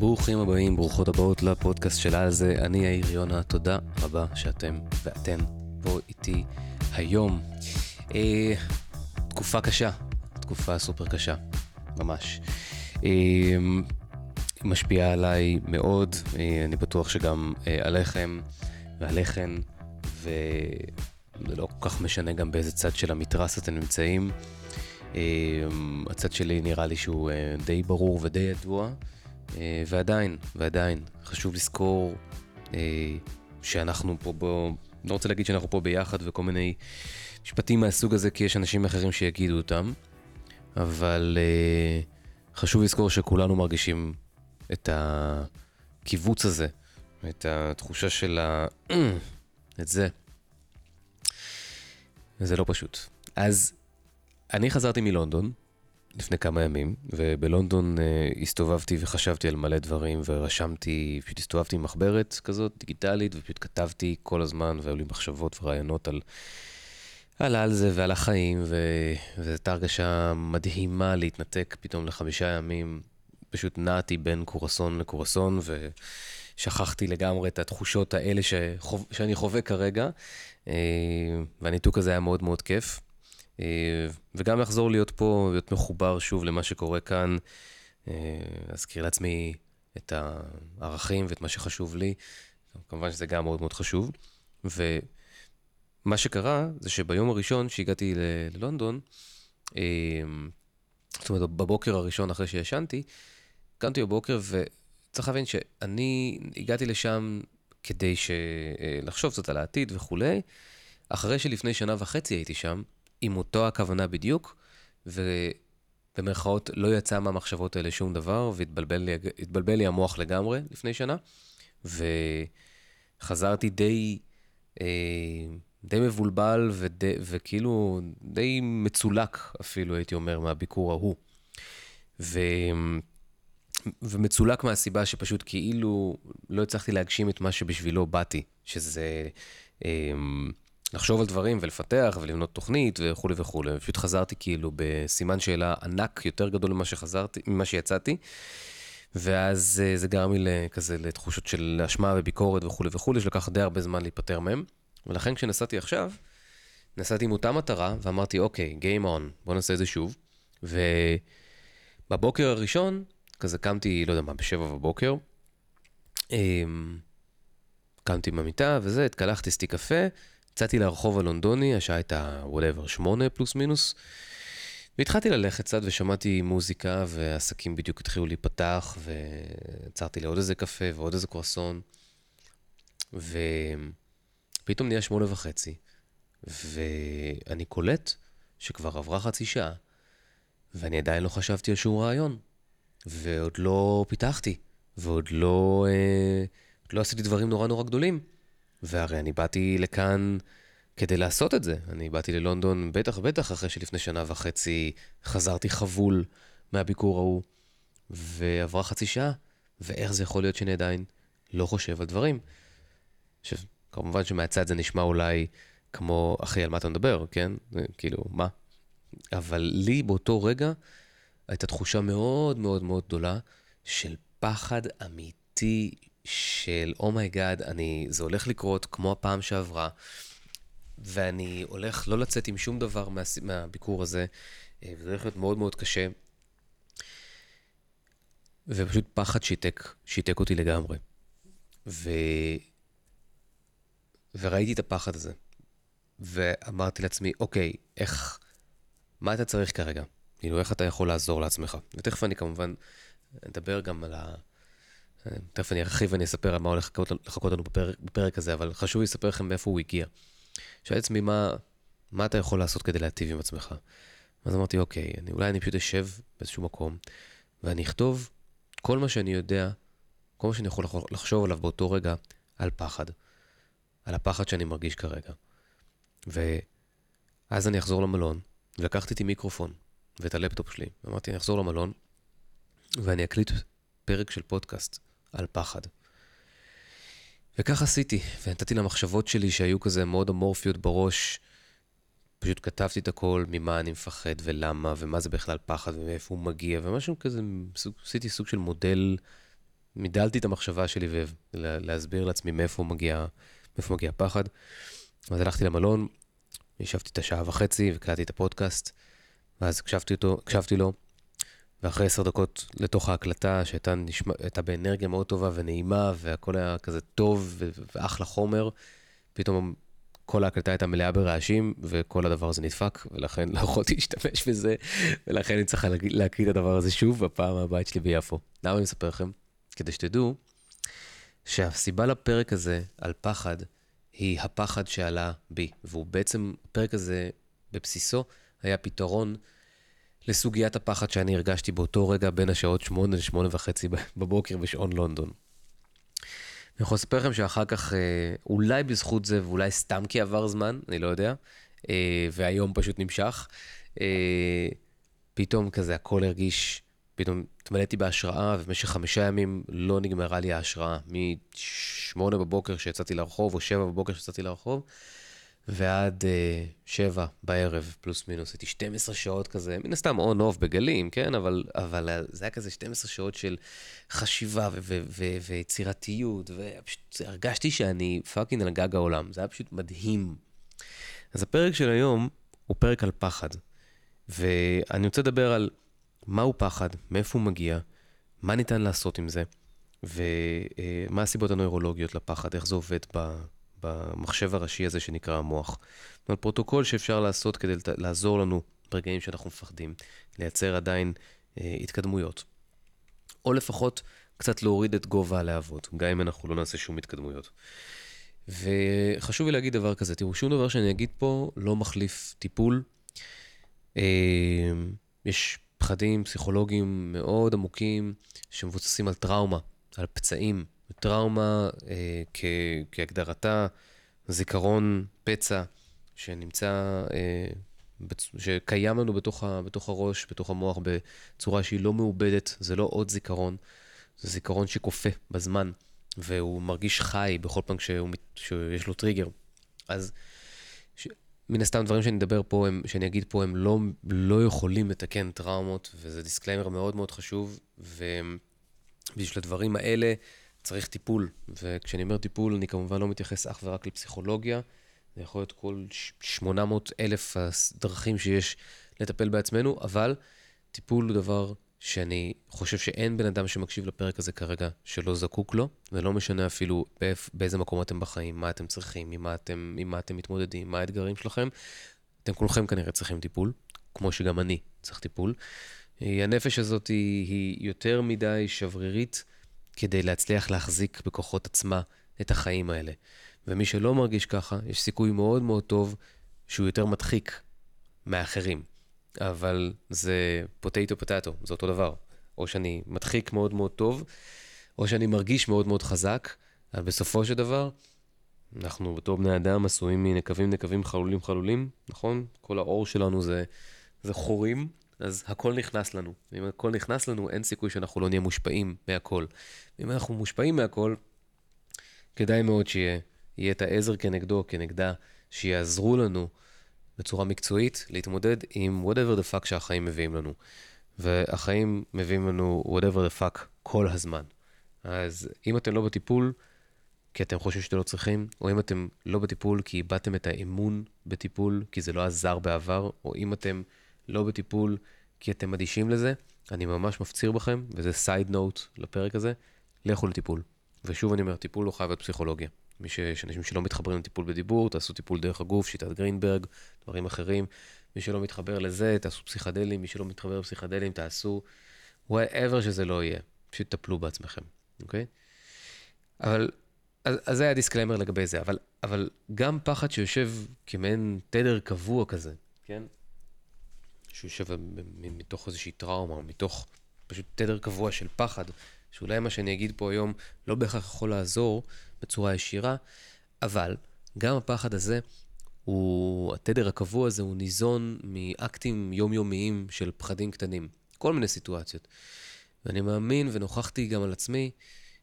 ברוכים הבאים, ברוכות הבאות לפודקאסט של על זה. אני יאיר יונה, תודה רבה שאתם ואתן פה איתי היום. אה, תקופה קשה, תקופה סופר קשה, ממש. אה, משפיעה עליי מאוד, אה, אני בטוח שגם אה, עליכם ועליכן, וזה לא כל כך משנה גם באיזה צד של המתרס אתם נמצאים. אה, הצד שלי נראה לי שהוא אה, די ברור ודי ידוע. אה, ועדיין, ועדיין, חשוב לזכור אה, שאנחנו פה בו, לא רוצה להגיד שאנחנו פה ביחד וכל מיני משפטים מהסוג הזה, כי יש אנשים אחרים שיגידו אותם, אבל אה, חשוב לזכור שכולנו מרגישים את הקיבוץ הזה, את התחושה של ה... את זה. זה לא פשוט. אז אני חזרתי מלונדון, לפני כמה ימים, ובלונדון uh, הסתובבתי וחשבתי על מלא דברים, ורשמתי, פשוט הסתובבתי עם מחברת כזאת דיגיטלית, ופשוט כתבתי כל הזמן, והיו לי מחשבות ורעיונות על, על על זה ועל החיים, ו... וזו הייתה הרגשה מדהימה להתנתק פתאום לחמישה ימים. פשוט נעתי בין קורסון לקורסון, ושכחתי לגמרי את התחושות האלה שחו... שאני חווה כרגע, uh, והניתוק הזה היה מאוד מאוד כיף. אה, וגם לחזור להיות פה, להיות מחובר שוב למה שקורה כאן, אה, להזכיר לעצמי את הערכים ואת מה שחשוב לי, כמובן שזה גם מאוד מאוד חשוב. ומה שקרה זה שביום הראשון שהגעתי ללונדון, אה, זאת אומרת בבוקר הראשון אחרי שישנתי, קמתי בבוקר וצריך להבין שאני הגעתי לשם כדי לחשוב קצת על העתיד וכולי, אחרי שלפני שנה וחצי הייתי שם, עם אותו הכוונה בדיוק, ובמרכאות לא יצא מהמחשבות האלה שום דבר, והתבלבל לי, לי המוח לגמרי לפני שנה, וחזרתי די, אה, די מבולבל ודי, וכאילו די מצולק אפילו, הייתי אומר, מהביקור ההוא. ו... ומצולק מהסיבה שפשוט כאילו לא הצלחתי להגשים את מה שבשבילו באתי, שזה... אה, לחשוב על דברים ולפתח ולבנות תוכנית וכולי וכולי. פשוט חזרתי כאילו בסימן שאלה ענק יותר גדול ממה שחזרתי, ממה שיצאתי. ואז אה, זה גרם לי כזה לתחושות של אשמה וביקורת וכולי וכולי, שלקח די הרבה זמן להיפטר מהם. ולכן כשנסעתי עכשיו, נסעתי עם אותה מטרה, ואמרתי, אוקיי, Game on, בוא נעשה את זה שוב. ובבוקר הראשון, כזה קמתי, לא יודע מה, בשבע בבוקר, אמ, קמתי במיטה וזה, התקלחתי, שתיתי קפה, יצאתי לרחוב הלונדוני, השעה הייתה, whatever, שמונה פלוס מינוס, והתחלתי ללכת קצת ושמעתי מוזיקה, ועסקים בדיוק התחילו להיפתח, ועצרתי לעוד איזה קפה ועוד איזה קרואסון, ופתאום נהיה שמונה וחצי, ואני קולט שכבר עברה חצי שעה, ואני עדיין לא חשבתי על שום רעיון, ועוד לא פיתחתי, ועוד לא, אה, לא עשיתי דברים נורא נורא גדולים. והרי אני באתי לכאן כדי לעשות את זה. אני באתי ללונדון בטח בטח אחרי שלפני שנה וחצי חזרתי חבול מהביקור ההוא, ועברה חצי שעה, ואיך זה יכול להיות שאני עדיין לא חושב על דברים. שכמובן שמהצד זה נשמע אולי כמו, אחי, על מה אתה מדבר, כן? כאילו, מה? אבל לי באותו רגע הייתה תחושה מאוד מאוד מאוד גדולה של פחד אמיתי של oh my god, זה הולך לקרות כמו הפעם שעברה, ואני הולך לא לצאת עם שום דבר מה, מהביקור הזה, אה, וזה הולך להיות מאוד מאוד קשה. ופשוט פחד שיתק, שיתק אותי לגמרי. ו... וראיתי את הפחד הזה, ואמרתי לעצמי, אוקיי, איך, מה אתה צריך כרגע? כאילו, איך אתה יכול לעזור לעצמך? ותכף אני כמובן אדבר גם על ה... תכף אני ארחיב ואני אספר על מה הולך לחכות לנו בפרק, בפרק הזה, אבל חשוב לי לספר לכם מאיפה הוא הגיע. שאל עצמי, מה, מה אתה יכול לעשות כדי להטיב עם עצמך? אז אמרתי, אוקיי, אני, אולי אני פשוט אשב באיזשהו מקום, ואני אכתוב כל מה שאני יודע, כל מה שאני יכול לחשוב עליו באותו רגע, על פחד. על הפחד שאני מרגיש כרגע. ואז אני אחזור למלון, ולקחתי איתי מיקרופון ואת הלפטופ שלי. אמרתי, אני אחזור למלון, ואני אקליט פרק של פודקאסט. על פחד. וכך עשיתי, ונתתי למחשבות שלי שהיו כזה מאוד אמורפיות בראש, פשוט כתבתי את הכל, ממה אני מפחד ולמה, ומה זה בכלל פחד ומאיפה הוא מגיע, ומשהו כזה, סוג, עשיתי סוג של מודל מידלתי את המחשבה שלי ולהסביר לעצמי מאיפה מגיע, מאיפה מגיע הפחד. אז הלכתי למלון, ישבתי את השעה וחצי וקראתי את הפודקאסט, ואז הקשבתי, אותו, הקשבתי לו, ואחרי עשר דקות לתוך ההקלטה, שהייתה נשמע, באנרגיה מאוד טובה ונעימה, והכל היה כזה טוב ואחלה חומר, פתאום כל ההקלטה הייתה מלאה ברעשים, וכל הדבר הזה נדפק, ולכן לא יכולתי להשתמש בזה, ולכן אני צריך להקריא את הדבר הזה שוב בפעם הבית שלי ביפו. למה אני מספר לכם? כדי שתדעו שהסיבה לפרק הזה על פחד, היא הפחד שעלה בי. והוא בעצם, הפרק הזה בבסיסו היה פתרון לסוגיית הפחד שאני הרגשתי באותו רגע בין השעות 8 ל-8 וחצי בבוקר בשעון לונדון. אני יכול לספר לכם שאחר כך, אה, אולי בזכות זה ואולי סתם כי עבר זמן, אני לא יודע, אה, והיום פשוט נמשך, אה, פתאום כזה הכל הרגיש, פתאום התמלאתי בהשראה, ובמשך חמישה ימים לא נגמרה לי ההשראה. מ-8 בבוקר שיצאתי לרחוב, או 7 בבוקר שיצאתי לרחוב, ועד uh, שבע בערב, פלוס מינוס. הייתי 12 שעות כזה, מן הסתם און אוף בגלים, כן? אבל, אבל אה, זה היה כזה 12 שעות של חשיבה ויצירתיות, ופשוט הרגשתי שאני fucking על גג העולם. זה היה פשוט מדהים. אז הפרק של היום הוא פרק על פחד. ואני רוצה לדבר על מהו פחד, מאיפה הוא מגיע, מה ניתן לעשות עם זה, ומה הסיבות הנוירולוגיות לפחד, איך זה עובד ב... במחשב הראשי הזה שנקרא המוח. זאת אומרת, פרוטוקול שאפשר לעשות כדי לעזור לנו ברגעים שאנחנו מפחדים, לייצר עדיין אה, התקדמויות. או לפחות קצת להוריד את גובה הלהבות, גם אם אנחנו לא נעשה שום התקדמויות. וחשוב לי להגיד דבר כזה, תראו, שום דבר שאני אגיד פה לא מחליף טיפול. אה, יש פחדים פסיכולוגיים מאוד עמוקים שמבוססים על טראומה, על פצעים, טראומה אה, כ, כהגדרתה, זיכרון פצע שנמצא, אה, בצ... שקיים לנו בתוך, ה, בתוך הראש, בתוך המוח, בצורה שהיא לא מעובדת, זה לא עוד זיכרון, זה זיכרון שקפוא בזמן, והוא מרגיש חי בכל פעם שהוא, שיש לו טריגר. אז ש... מן הסתם דברים שאני אדבר פה, הם, שאני אגיד פה, הם לא, לא יכולים לתקן טראומות, וזה disclaimer מאוד מאוד חשוב, ובשביל הדברים האלה, צריך טיפול, וכשאני אומר טיפול, אני כמובן לא מתייחס אך ורק לפסיכולוגיה, זה יכול להיות כל 800 אלף הדרכים שיש לטפל בעצמנו, אבל טיפול הוא דבר שאני חושב שאין בן אדם שמקשיב לפרק הזה כרגע שלא זקוק לו, ולא משנה אפילו באיפ, באיזה מקום אתם בחיים, מה אתם צריכים, עם מה אתם, עם מה אתם מתמודדים, מה האתגרים שלכם. אתם כולכם כנראה צריכים טיפול, כמו שגם אני צריך טיפול. הנפש הזאת היא, היא יותר מדי שברירית. כדי להצליח להחזיק בכוחות עצמה את החיים האלה. ומי שלא מרגיש ככה, יש סיכוי מאוד מאוד טוב שהוא יותר מדחיק מאחרים. אבל זה פוטטו פוטטו, זה אותו דבר. או שאני מדחיק מאוד מאוד טוב, או שאני מרגיש מאוד מאוד חזק, אבל בסופו של דבר, אנחנו בתור בני אדם עשויים מנקבים נקבים חלולים חלולים, נכון? כל האור שלנו זה, זה חורים, אז הכל נכנס לנו. ואם הכל נכנס לנו, אין סיכוי שאנחנו לא נהיה מושפעים מהכל. ואם אנחנו מושפעים מהכל, כדאי מאוד שיהיה יהיה את העזר כנגדו, כנגדה, שיעזרו לנו בצורה מקצועית להתמודד עם whatever the fuck שהחיים מביאים לנו. והחיים מביאים לנו whatever the fuck כל הזמן. אז אם אתם לא בטיפול, כי אתם חושבים שאתם לא צריכים, או אם אתם לא בטיפול כי איבדתם את האמון בטיפול, כי זה לא עזר בעבר, או אם אתם לא בטיפול כי אתם אדישים לזה, אני ממש מפציר בכם, וזה side note לפרק הזה, לכו לטיפול. ושוב אני אומר, טיפול לא חייב להיות פסיכולוגיה. מי ש... יש אנשים שלא מתחברים לטיפול בדיבור, תעשו טיפול דרך הגוף, שיטת גרינברג, דברים אחרים. מי שלא מתחבר לזה, תעשו פסיכדלים, מי שלא מתחבר לפסיכדלים, תעשו whatever שזה לא יהיה. פשוט טפלו בעצמכם, אוקיי? אבל, אז, אז זה היה disclaimer לגבי זה, אבל, אבל גם פחד שיושב כמעין תדר קבוע כזה, כן? שהוא יושב מתוך איזושהי טראומה, מתוך פשוט תדר קבוע של פחד, שאולי מה שאני אגיד פה היום לא בהכרח יכול לעזור בצורה ישירה, אבל גם הפחד הזה, הוא, התדר הקבוע הזה הוא ניזון מאקטים יומיומיים של פחדים קטנים, כל מיני סיטואציות. ואני מאמין ונוכחתי גם על עצמי,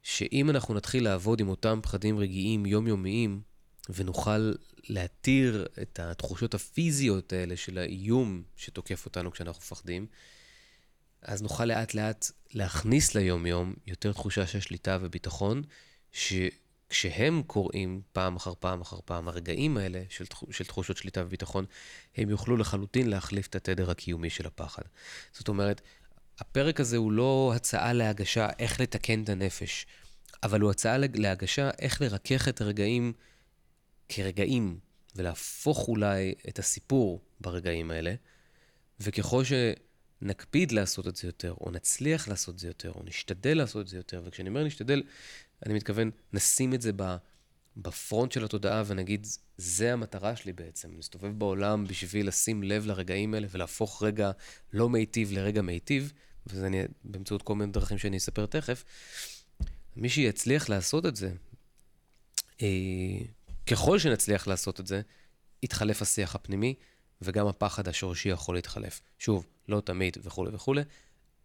שאם אנחנו נתחיל לעבוד עם אותם פחדים רגעיים יומיומיים, ונוכל להתיר את התחושות הפיזיות האלה של האיום שתוקף אותנו כשאנחנו מפחדים, אז נוכל לאט לאט להכניס ליום-יום יותר תחושה של שליטה וביטחון, שכשהם קוראים פעם אחר פעם אחר פעם, הרגעים האלה של, של תחושות שליטה וביטחון, הם יוכלו לחלוטין להחליף את התדר הקיומי של הפחד. זאת אומרת, הפרק הזה הוא לא הצעה להגשה איך לתקן את הנפש, אבל הוא הצעה להגשה איך לרכך את הרגעים כרגעים, ולהפוך אולי את הסיפור ברגעים האלה, וככל שנקפיד לעשות את זה יותר, או נצליח לעשות את זה יותר, או נשתדל לעשות את זה יותר, וכשאני אומר נשתדל, אני מתכוון, נשים את זה בפרונט של התודעה ונגיד, זה המטרה שלי בעצם, נסתובב בעולם בשביל לשים לב לרגעים האלה ולהפוך רגע לא מיטיב לרגע מיטיב, וזה אני, באמצעות כל מיני דרכים שאני אספר תכף. מי שיצליח לעשות את זה, אה, ככל שנצליח לעשות את זה, יתחלף השיח הפנימי, וגם הפחד השורשי יכול להתחלף. שוב, לא תמיד וכולי וכולי,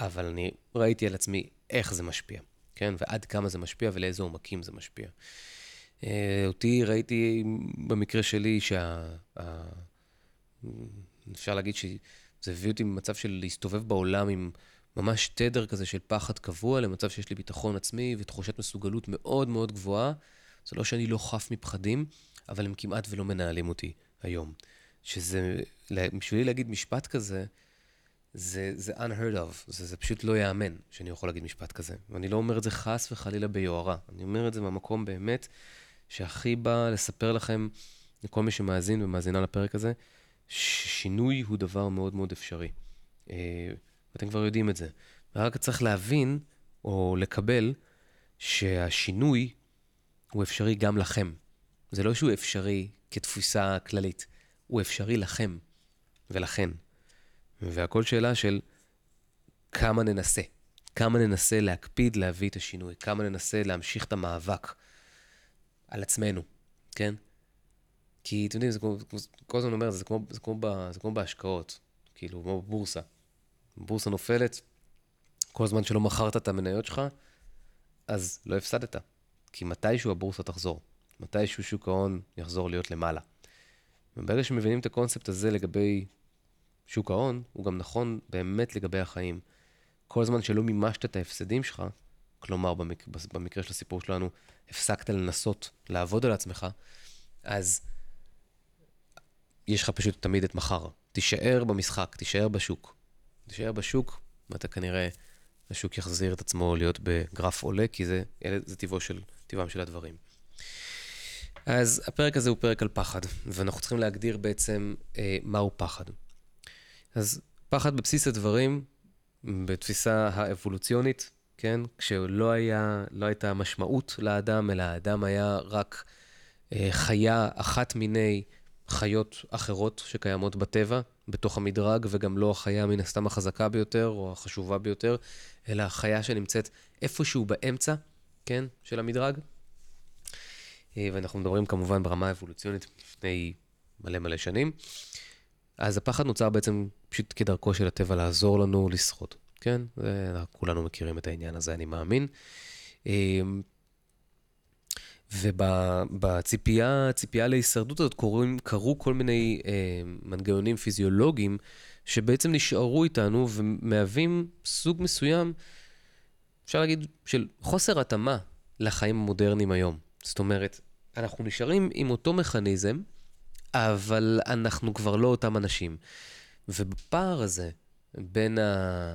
אבל אני ראיתי על עצמי איך זה משפיע, כן? ועד כמה זה משפיע ולאיזה עומקים זה משפיע. אה, אותי ראיתי במקרה שלי שה... אפשר להגיד שזה הביא אותי ממצב של להסתובב בעולם עם ממש תדר כזה של פחד קבוע, למצב שיש לי ביטחון עצמי ותחושת מסוגלות מאוד מאוד גבוהה. זה לא שאני לא חף מפחדים, אבל הם כמעט ולא מנהלים אותי היום. שזה, בשבילי להגיד משפט כזה, זה, זה unheard of, זה, זה פשוט לא ייאמן שאני יכול להגיד משפט כזה. ואני לא אומר את זה חס וחלילה ביוהרה, אני אומר את זה מהמקום באמת שהכי בא לספר לכם, לכל מי שמאזין ומאזינה לפרק הזה, ששינוי הוא דבר מאוד מאוד אפשרי. אה, ואתם כבר יודעים את זה. ורק צריך להבין, או לקבל, שהשינוי הוא אפשרי גם לכם. זה לא שהוא אפשרי כתפיסה כללית, הוא אפשרי לכם ולכן. והכל שאלה של כמה ננסה. כמה ננסה להקפיד להביא את השינוי, כמה ננסה להמשיך את המאבק על עצמנו, כן? כי אתם יודעים, זה כמו, כל הזמן אומר, זה כמו, זה כמו, זה כמו בהשקעות, כאילו, כמו בבורסה. בורסה נופלת, כל זמן שלא מכרת את המניות שלך, אז לא הפסדת. כי מתישהו הבורסה תחזור, מתישהו שוק ההון יחזור להיות למעלה. וברגע שמבינים את הקונספט הזה לגבי שוק ההון, הוא גם נכון באמת לגבי החיים. כל זמן שלא מימשת את ההפסדים שלך, כלומר, במק... במקרה של הסיפור שלנו, הפסקת לנסות לעבוד על עצמך, אז יש לך פשוט תמיד את מחר. תישאר במשחק, תישאר בשוק. תישאר בשוק, ואתה כנראה, השוק יחזיר את עצמו להיות בגרף עולה, כי זה, זה טבעו של, טבעם של הדברים. אז הפרק הזה הוא פרק על פחד, ואנחנו צריכים להגדיר בעצם אה, מהו פחד. אז פחד בבסיס הדברים, בתפיסה האבולוציונית, כן? כשלא היה, לא הייתה משמעות לאדם, אלא האדם היה רק אה, חיה אחת מיני חיות אחרות שקיימות בטבע, בתוך המדרג, וגם לא החיה מן הסתם החזקה ביותר או החשובה ביותר, אלא החיה שנמצאת איפשהו באמצע, כן, של המדרג. אה, ואנחנו מדברים כמובן ברמה האבולוציונית לפני מלא מלא שנים. אז הפחד נוצר בעצם פשוט כדרכו של הטבע לעזור לנו לשחות, כן? כולנו מכירים את העניין הזה, אני מאמין. אה, ובציפייה, ציפייה להישרדות הזאת קורים, קרו כל מיני אה, מנגנונים פיזיולוגיים שבעצם נשארו איתנו ומהווים סוג מסוים, אפשר להגיד, של חוסר התאמה לחיים המודרניים היום. זאת אומרת, אנחנו נשארים עם אותו מכניזם, אבל אנחנו כבר לא אותם אנשים. ובפער הזה בין, ה...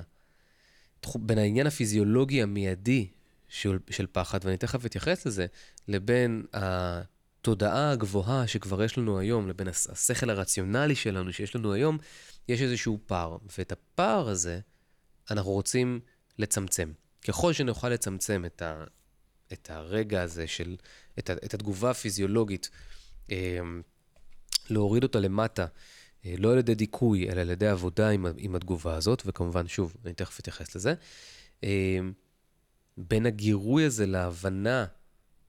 בין העניין הפיזיולוגי המיידי של, של פחד, ואני תכף אתייחס לזה, לבין התודעה הגבוהה שכבר יש לנו היום, לבין השכל הרציונלי שלנו שיש לנו היום, יש איזשהו פער. ואת הפער הזה אנחנו רוצים לצמצם. ככל שנוכל לצמצם את, ה, את הרגע הזה של, את, ה, את התגובה הפיזיולוגית, אה, להוריד אותה למטה, אה, לא על ידי דיכוי, אלא על ידי עבודה עם, עם התגובה הזאת, וכמובן, שוב, אני תכף אתייחס לזה. אה, בין הגירוי הזה להבנה,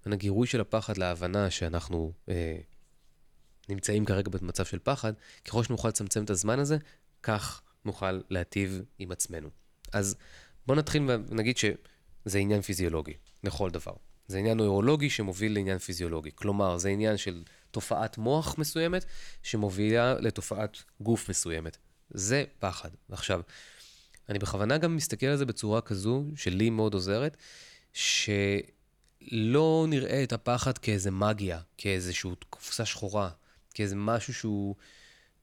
בין הגירוי של הפחד להבנה שאנחנו אה, נמצאים כרגע במצב של פחד, ככל שנוכל לצמצם את הזמן הזה, כך נוכל להטיב עם עצמנו. אז בואו נתחיל ונגיד שזה עניין פיזיולוגי, לכל דבר. זה עניין נוירולוגי שמוביל לעניין פיזיולוגי. כלומר, זה עניין של תופעת מוח מסוימת שמובילה לתופעת גוף מסוימת. זה פחד. עכשיו, אני בכוונה גם מסתכל על זה בצורה כזו, שלי מאוד עוזרת, שלא נראה את הפחד כאיזה מגיה, כאיזושהי קופסה שחורה, כאיזה משהו שהוא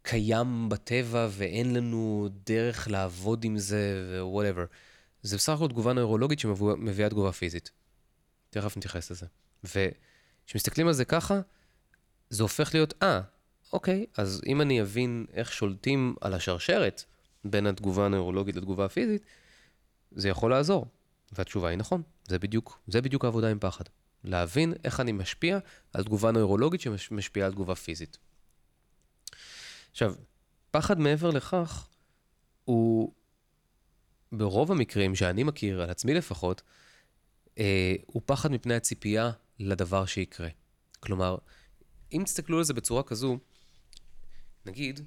קיים בטבע ואין לנו דרך לעבוד עם זה ו-whatever. זה בסך הכל תגובה נוירולוגית שמביאה תגובה פיזית. תכף נתייחס לזה. וכשמסתכלים על זה ככה, זה הופך להיות, אה, אוקיי, אז אם אני אבין איך שולטים על השרשרת בין התגובה הנוירולוגית לתגובה הפיזית, זה יכול לעזור. והתשובה היא נכון, זה בדיוק, זה בדיוק העבודה עם פחד. להבין איך אני משפיע על תגובה נוירולוגית שמשפיעה על תגובה פיזית. עכשיו, פחד מעבר לכך, הוא ברוב המקרים שאני מכיר, על עצמי לפחות, אה, הוא פחד מפני הציפייה לדבר שיקרה. כלומר, אם תסתכלו על זה בצורה כזו, נגיד,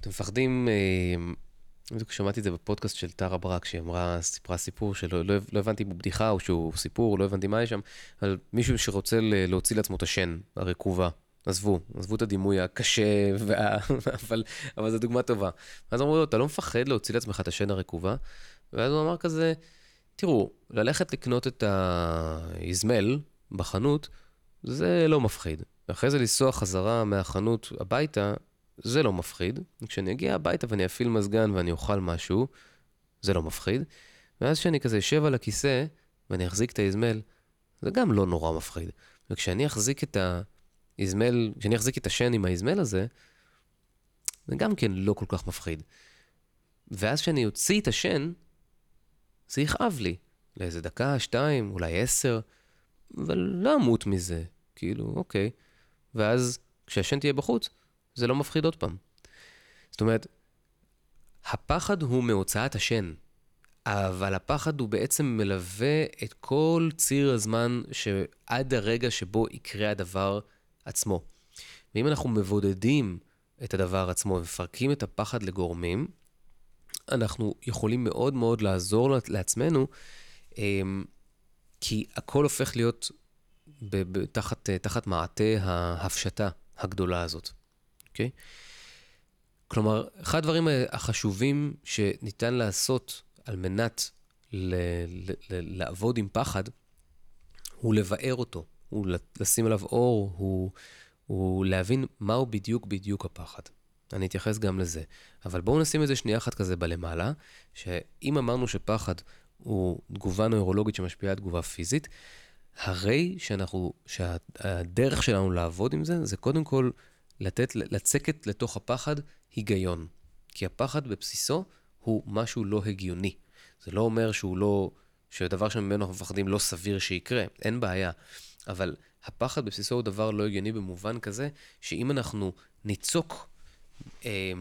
אתם מפחדים, אה, בדיוק שמעתי את זה בפודקאסט של טרה ברק, שהיא אמרה, סיפרה סיפור שלא לא, לא הבנתי אם הוא בדיחה או שהוא סיפור, לא הבנתי מה יש שם, על מישהו שרוצה להוציא לעצמו את השן, הרקובה. עזבו, עזבו את הדימוי הקשה, וה... אבל, אבל זו דוגמה טובה. ואז אמרו לו, אתה לא מפחד להוציא לעצמך את השן הרקובה? ואז הוא אמר כזה, תראו, ללכת לקנות את האזמל בחנות, זה לא מפחיד. ואחרי זה לנסוע חזרה מהחנות הביתה, זה לא מפחיד. כשאני אגיע הביתה ואני אפעיל מזגן ואני אוכל משהו, זה לא מפחיד. ואז כשאני כזה אשב על הכיסא ואני אחזיק את האזמל, זה גם לא נורא מפחיד. וכשאני אחזיק את האזמל, כשאני אחזיק את השן עם האזמל הזה, זה גם כן לא כל כך מפחיד. ואז כשאני אוציא את השן, זה יכאב לי. לאיזה דקה, שתיים, אולי עשר, אבל לא אמות מזה. כאילו, אוקיי. ואז כשהשן תהיה בחוץ, זה לא מפחיד עוד פעם. זאת אומרת, הפחד הוא מהוצאת השן, אבל הפחד הוא בעצם מלווה את כל ציר הזמן שעד הרגע שבו יקרה הדבר עצמו. ואם אנחנו מבודדים את הדבר עצמו ומפרקים את הפחד לגורמים, אנחנו יכולים מאוד מאוד לעזור לעצמנו, אמ, כי הכל הופך להיות תחת, תחת מעטה ההפשטה הגדולה הזאת, אוקיי? כלומר, אחד הדברים החשובים שניתן לעשות על מנת ל- ל- ל- לעבוד עם פחד, הוא לבאר אותו, הוא לשים עליו אור, הוא, הוא להבין מהו בדיוק בדיוק הפחד. אני אתייחס גם לזה. אבל בואו נשים את זה שנייה אחת כזה בלמעלה, שאם אמרנו שפחד הוא תגובה נוירולוגית שמשפיעה על תגובה פיזית, הרי שאנחנו, שהדרך שלנו לעבוד עם זה, זה קודם כל לתת, לצקת לתוך הפחד היגיון. כי הפחד בבסיסו הוא משהו לא הגיוני. זה לא אומר שהוא לא, שדבר שממנו אנחנו מפחדים לא סביר שיקרה, אין בעיה. אבל הפחד בבסיסו הוא דבר לא הגיוני במובן כזה, שאם אנחנו ניצוק אה,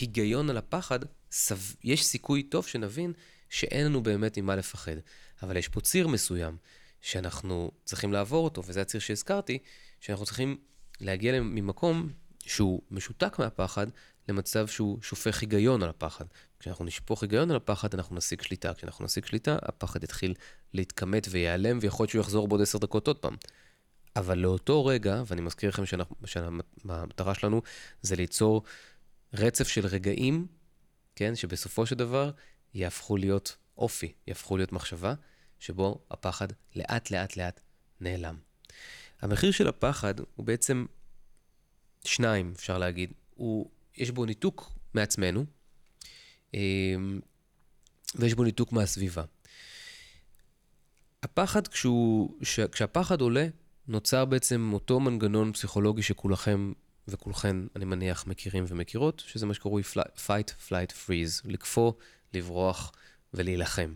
היגיון על הפחד, סב... יש סיכוי טוב שנבין שאין לנו באמת ממה לפחד. אבל יש פה ציר מסוים שאנחנו צריכים לעבור אותו, וזה הציר שהזכרתי, שאנחנו צריכים להגיע ממקום שהוא משותק מהפחד, למצב שהוא שופך היגיון על הפחד. כשאנחנו נשפוך היגיון על הפחד, אנחנו נשיג שליטה. כשאנחנו נשיג שליטה, הפחד יתחיל להתכמת וייעלם, ויכול להיות שהוא יחזור בעוד עשר דקות עוד פעם. אבל לאותו רגע, ואני מזכיר לכם שהמטרה שלנו זה ליצור רצף של רגעים, כן, שבסופו של דבר יהפכו להיות אופי, יהפכו להיות מחשבה, שבו הפחד לאט לאט לאט נעלם. המחיר של הפחד הוא בעצם שניים, אפשר להגיד. הוא, יש בו ניתוק מעצמנו, ויש בו ניתוק מהסביבה. הפחד, כשהוא, כשהפחד עולה, נוצר בעצם אותו מנגנון פסיכולוגי שכולכם וכולכן, אני מניח, מכירים ומכירות, שזה מה שקרוי fight, flight, freeze, לקפוא, לברוח ולהילחם.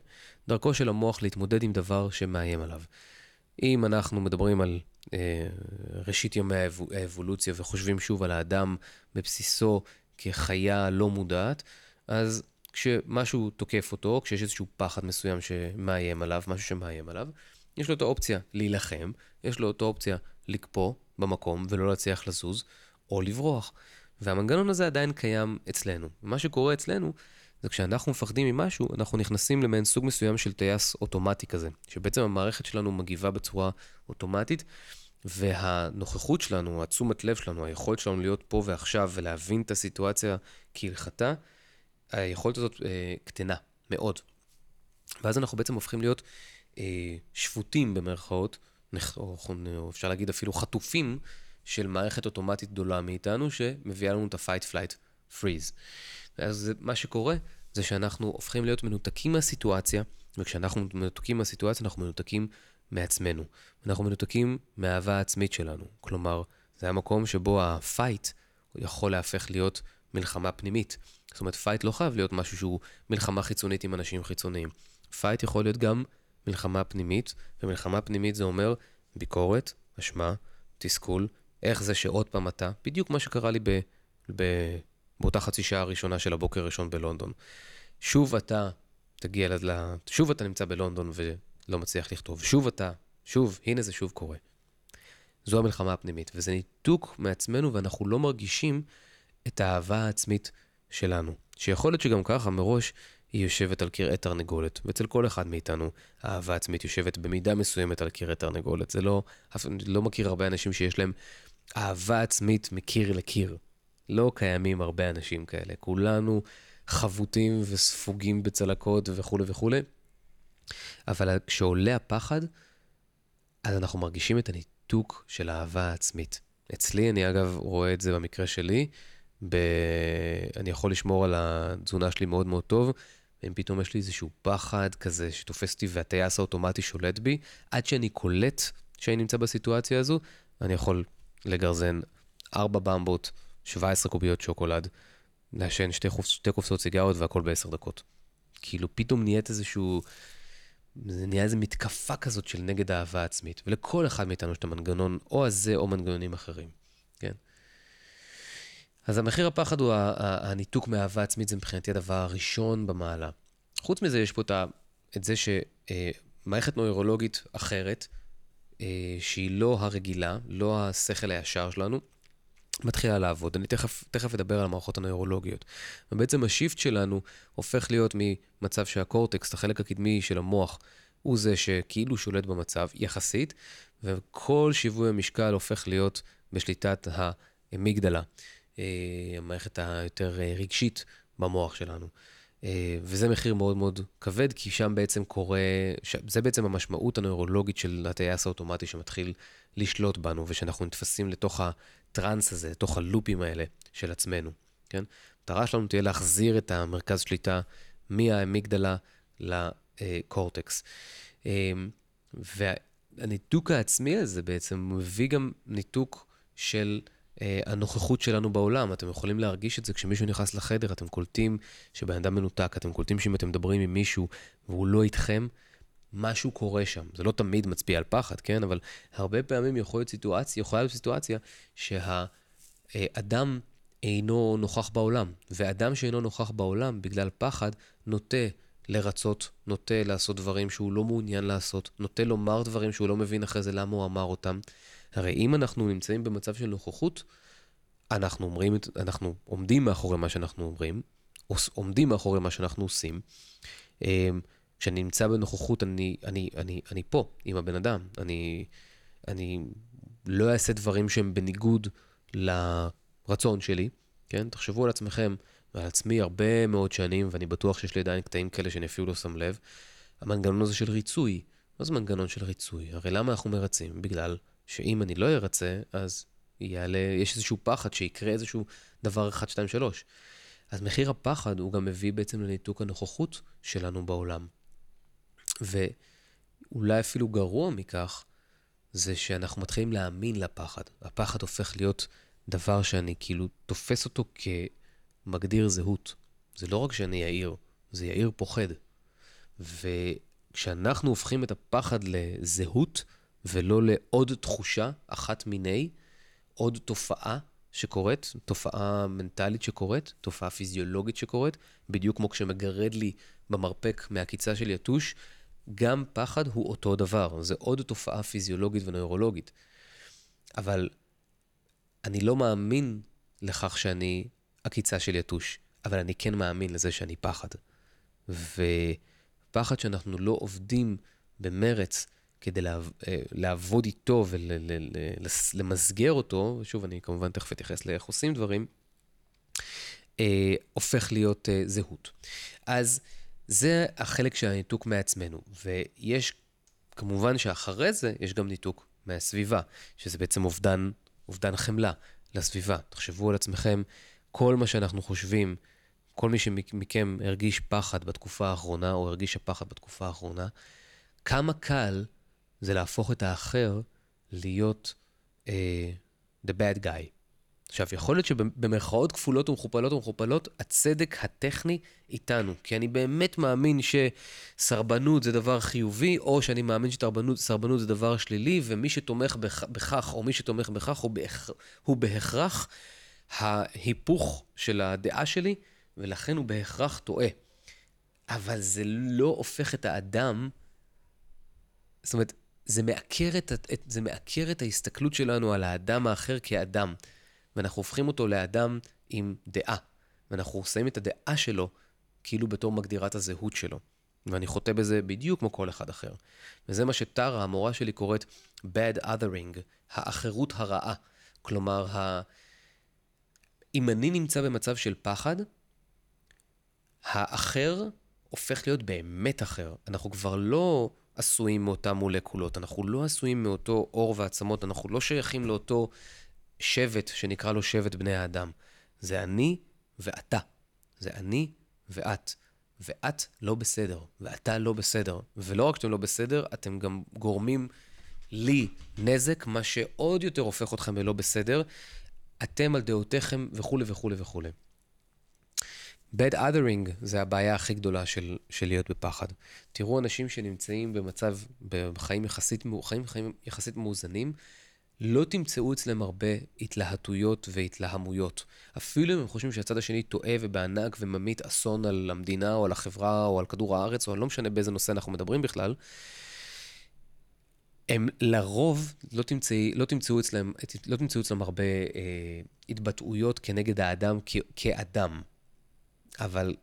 דרכו של המוח להתמודד עם דבר שמאיים עליו. אם אנחנו מדברים על אה, ראשית ימי האבולוציה וחושבים שוב על האדם בבסיסו כחיה לא מודעת, אז כשמשהו תוקף אותו, כשיש איזשהו פחד מסוים שמאיים עליו, משהו שמאיים עליו, יש לו את האופציה להילחם, יש לו את האופציה לקפוא במקום ולא להצליח לזוז, או לברוח. והמנגנון הזה עדיין קיים אצלנו. מה שקורה אצלנו זה כשאנחנו מפחדים ממשהו, אנחנו נכנסים למעין סוג מסוים של טייס אוטומטי כזה, שבעצם המערכת שלנו מגיבה בצורה אוטומטית, והנוכחות שלנו, התשומת לב שלנו, היכולת שלנו להיות פה ועכשיו ולהבין את הסיטואציה כהלכתה, היכולת הזאת אה, קטנה מאוד. ואז אנחנו בעצם הופכים להיות אה, שפוטים במרכאות, או, או אפשר להגיד אפילו חטופים של מערכת אוטומטית גדולה מאיתנו, שמביאה לנו את ה-fight, flight, freeze. אז מה שקורה זה שאנחנו הופכים להיות מנותקים מהסיטואציה, וכשאנחנו מנותקים מהסיטואציה אנחנו מנותקים מעצמנו. אנחנו מנותקים מהאהבה העצמית שלנו. כלומר, זה המקום שבו ה-fight יכול להפך להיות מלחמה פנימית. זאת אומרת, fight לא חייב להיות משהו שהוא מלחמה חיצונית עם אנשים חיצוניים. fight יכול להיות גם מלחמה פנימית, ומלחמה פנימית זה אומר ביקורת, אשמה, תסכול, איך זה שעוד פעם אתה, בדיוק מה שקרה לי ב, ב, באותה חצי שעה הראשונה של הבוקר הראשון בלונדון. שוב אתה תגיע, ל... שוב אתה נמצא בלונדון ולא מצליח לכתוב, שוב אתה, שוב, הנה זה שוב קורה. זו המלחמה הפנימית, וזה ניתוק מעצמנו ואנחנו לא מרגישים את האהבה העצמית שלנו. שיכול להיות שגם ככה מראש היא יושבת על קרעי תרנגולת, ואצל כל אחד מאיתנו האהבה עצמית יושבת במידה מסוימת על קרעי תרנגולת. זה לא, אני לא מכיר הרבה אנשים שיש להם אהבה עצמית מקיר לקיר. לא קיימים הרבה אנשים כאלה. כולנו חבוטים וספוגים בצלקות וכולי וכולי. אבל כשעולה הפחד, אז אנחנו מרגישים את הניתוק של האהבה העצמית. אצלי, אני אגב רואה את זה במקרה שלי, ב... אני יכול לשמור על התזונה שלי מאוד מאוד טוב, ואם פתאום יש לי איזשהו פחד כזה שתופס אותי והטייס האוטומטי שולט בי, עד שאני קולט שאני נמצא בסיטואציה הזו, אני יכול לגרזן 4 במבות, 17 קוביות שוקולד, לעשן שתי, חופ... שתי קופסאות סיגריות והכל בעשר דקות. כאילו פתאום נהיית איזשהו... זה נהיה איזו מתקפה כזאת של נגד אהבה עצמית. ולכל אחד מאיתנו יש את המנגנון או הזה או מנגנונים אחרים, כן? אז המחיר הפחד הוא הניתוק מאהבה עצמית, זה מבחינתי הדבר הראשון במעלה. חוץ מזה, יש פה את זה שמערכת נוירולוגית אחרת, אה, שהיא לא הרגילה, לא השכל הישר שלנו, מתחילה לעבוד. אני תכף, תכף אדבר על המערכות הנוירולוגיות. ובעצם השיפט שלנו הופך להיות ממצב שהקורטקס, החלק הקדמי של המוח, הוא זה שכאילו שולט במצב, יחסית, וכל שיווי המשקל הופך להיות בשליטת האמיגדלה. אה, המערכת היותר אה, רגשית במוח שלנו. אה, וזה מחיר מאוד מאוד כבד, כי שם בעצם קורה, זה בעצם המשמעות הנוירולוגית של הטייס האוטומטי שמתחיל לשלוט בנו, ושאנחנו נתפסים לתוך הטראנס הזה, לתוך הלופים האלה של עצמנו, כן? המטרה שלנו תהיה להחזיר את המרכז שליטה מהאמיגדלה לקורטקס. והניתוק העצמי הזה בעצם מביא גם ניתוק של... אה, הנוכחות שלנו בעולם. אתם יכולים להרגיש את זה כשמישהו נכנס לחדר, אתם קולטים שבן אדם מנותק, אתם קולטים שאם אתם מדברים עם מישהו והוא לא איתכם, משהו קורה שם. זה לא תמיד מצביע על פחד, כן? אבל הרבה פעמים יכול להיות סיטואציה, יכולה להיות סיטואציה שהאדם אינו נוכח בעולם, ואדם שאינו נוכח בעולם בגלל פחד נוטה לרצות, נוטה לעשות דברים שהוא לא מעוניין לעשות, נוטה לומר דברים שהוא לא מבין אחרי זה למה הוא אמר אותם. הרי אם אנחנו נמצאים במצב של נוכחות, אנחנו אומרים, אנחנו עומדים מאחורי מה שאנחנו אומרים, עומדים מאחורי מה שאנחנו עושים. אמ, כשאני נמצא בנוכחות, אני, אני, אני, אני פה עם הבן אדם. אני, אני לא אעשה דברים שהם בניגוד לרצון שלי, כן? תחשבו על עצמכם ועל עצמי הרבה מאוד שנים, ואני בטוח שיש לי עדיין קטעים כאלה שאני אפילו לא שם לב. המנגנון הזה של ריצוי. מה זה מנגנון של ריצוי? הרי למה אנחנו מרצים? בגלל שאם אני לא ארצה, אז יעלה, יש איזשהו פחד שיקרה איזשהו דבר 1, 2, 3. אז מחיר הפחד הוא גם מביא בעצם לניתוק הנוכחות שלנו בעולם. ואולי אפילו גרוע מכך, זה שאנחנו מתחילים להאמין לפחד. הפחד הופך להיות דבר שאני כאילו תופס אותו כמגדיר זהות. זה לא רק שאני יאיר, זה יאיר פוחד. וכשאנחנו הופכים את הפחד לזהות, ולא לעוד תחושה אחת מיני, עוד תופעה שקורית, תופעה מנטלית שקורית, תופעה פיזיולוגית שקורית, בדיוק כמו כשמגרד לי במרפק מהקיצה של יתוש, גם פחד הוא אותו דבר, זה עוד תופעה פיזיולוגית ונוירולוגית. אבל אני לא מאמין לכך שאני עקיצה של יתוש, אבל אני כן מאמין לזה שאני פחד. ופחד שאנחנו לא עובדים במרץ כדי אה, לעבוד איתו ולמסגר אותו, שוב, אני כמובן תכף אתייחס לאיך עושים דברים, אה, הופך להיות אה, זהות. אז זה החלק של הניתוק מעצמנו, ויש, כמובן שאחרי זה יש גם ניתוק מהסביבה, שזה בעצם אובדן, אובדן חמלה לסביבה. תחשבו על עצמכם, כל מה שאנחנו חושבים, כל מי שמכם הרגיש פחד בתקופה האחרונה, או הרגישה פחד בתקופה האחרונה, כמה קל זה להפוך את האחר להיות uh, the bad guy. עכשיו, יכול להיות שבמרכאות כפולות ומכופלות ומכופלות, הצדק הטכני איתנו. כי אני באמת מאמין שסרבנות זה דבר חיובי, או שאני מאמין שסרבנות זה דבר שלילי, ומי שתומך בכך, או מי שתומך בכך, הוא, בהכ... הוא בהכרח ההיפוך של הדעה שלי, ולכן הוא בהכרח טועה. אבל זה לא הופך את האדם, זאת אומרת, זה מעקר את, את, זה מעקר את ההסתכלות שלנו על האדם האחר כאדם. ואנחנו הופכים אותו לאדם עם דעה. ואנחנו שמים את הדעה שלו כאילו בתור מגדירת הזהות שלו. ואני חוטא בזה בדיוק כמו כל אחד אחר. וזה מה שטרה, המורה שלי, קוראת bad othering, האחרות הרעה. כלומר, ה... אם אני נמצא במצב של פחד, האחר הופך להיות באמת אחר. אנחנו כבר לא עשויים מאותן מולקולות, אנחנו לא עשויים מאותו עור ועצמות, אנחנו לא שייכים לאותו שבט שנקרא לו שבט בני האדם. זה אני ואתה. זה אני ואת. ואת לא בסדר, ואתה לא בסדר. ולא רק שאתם לא בסדר, אתם גם גורמים לי נזק, מה שעוד יותר הופך אתכם ללא בסדר. אתם על דעותיכם וכולי וכולי וכולי. Bad othering זה הבעיה הכי גדולה של, של להיות בפחד. תראו אנשים שנמצאים במצב, בחיים יחסית, חיים, חיים יחסית מאוזנים, לא תמצאו אצלם הרבה התלהטויות והתלהמויות. אפילו אם הם חושבים שהצד השני טועה ובענק וממית אסון על המדינה או על החברה או על כדור הארץ, או לא משנה באיזה נושא אנחנו מדברים בכלל, הם לרוב לא, תמצאי, לא, תמצאו, אצלם, לא תמצאו אצלם הרבה אה, התבטאויות כנגד האדם כ, כאדם. אבל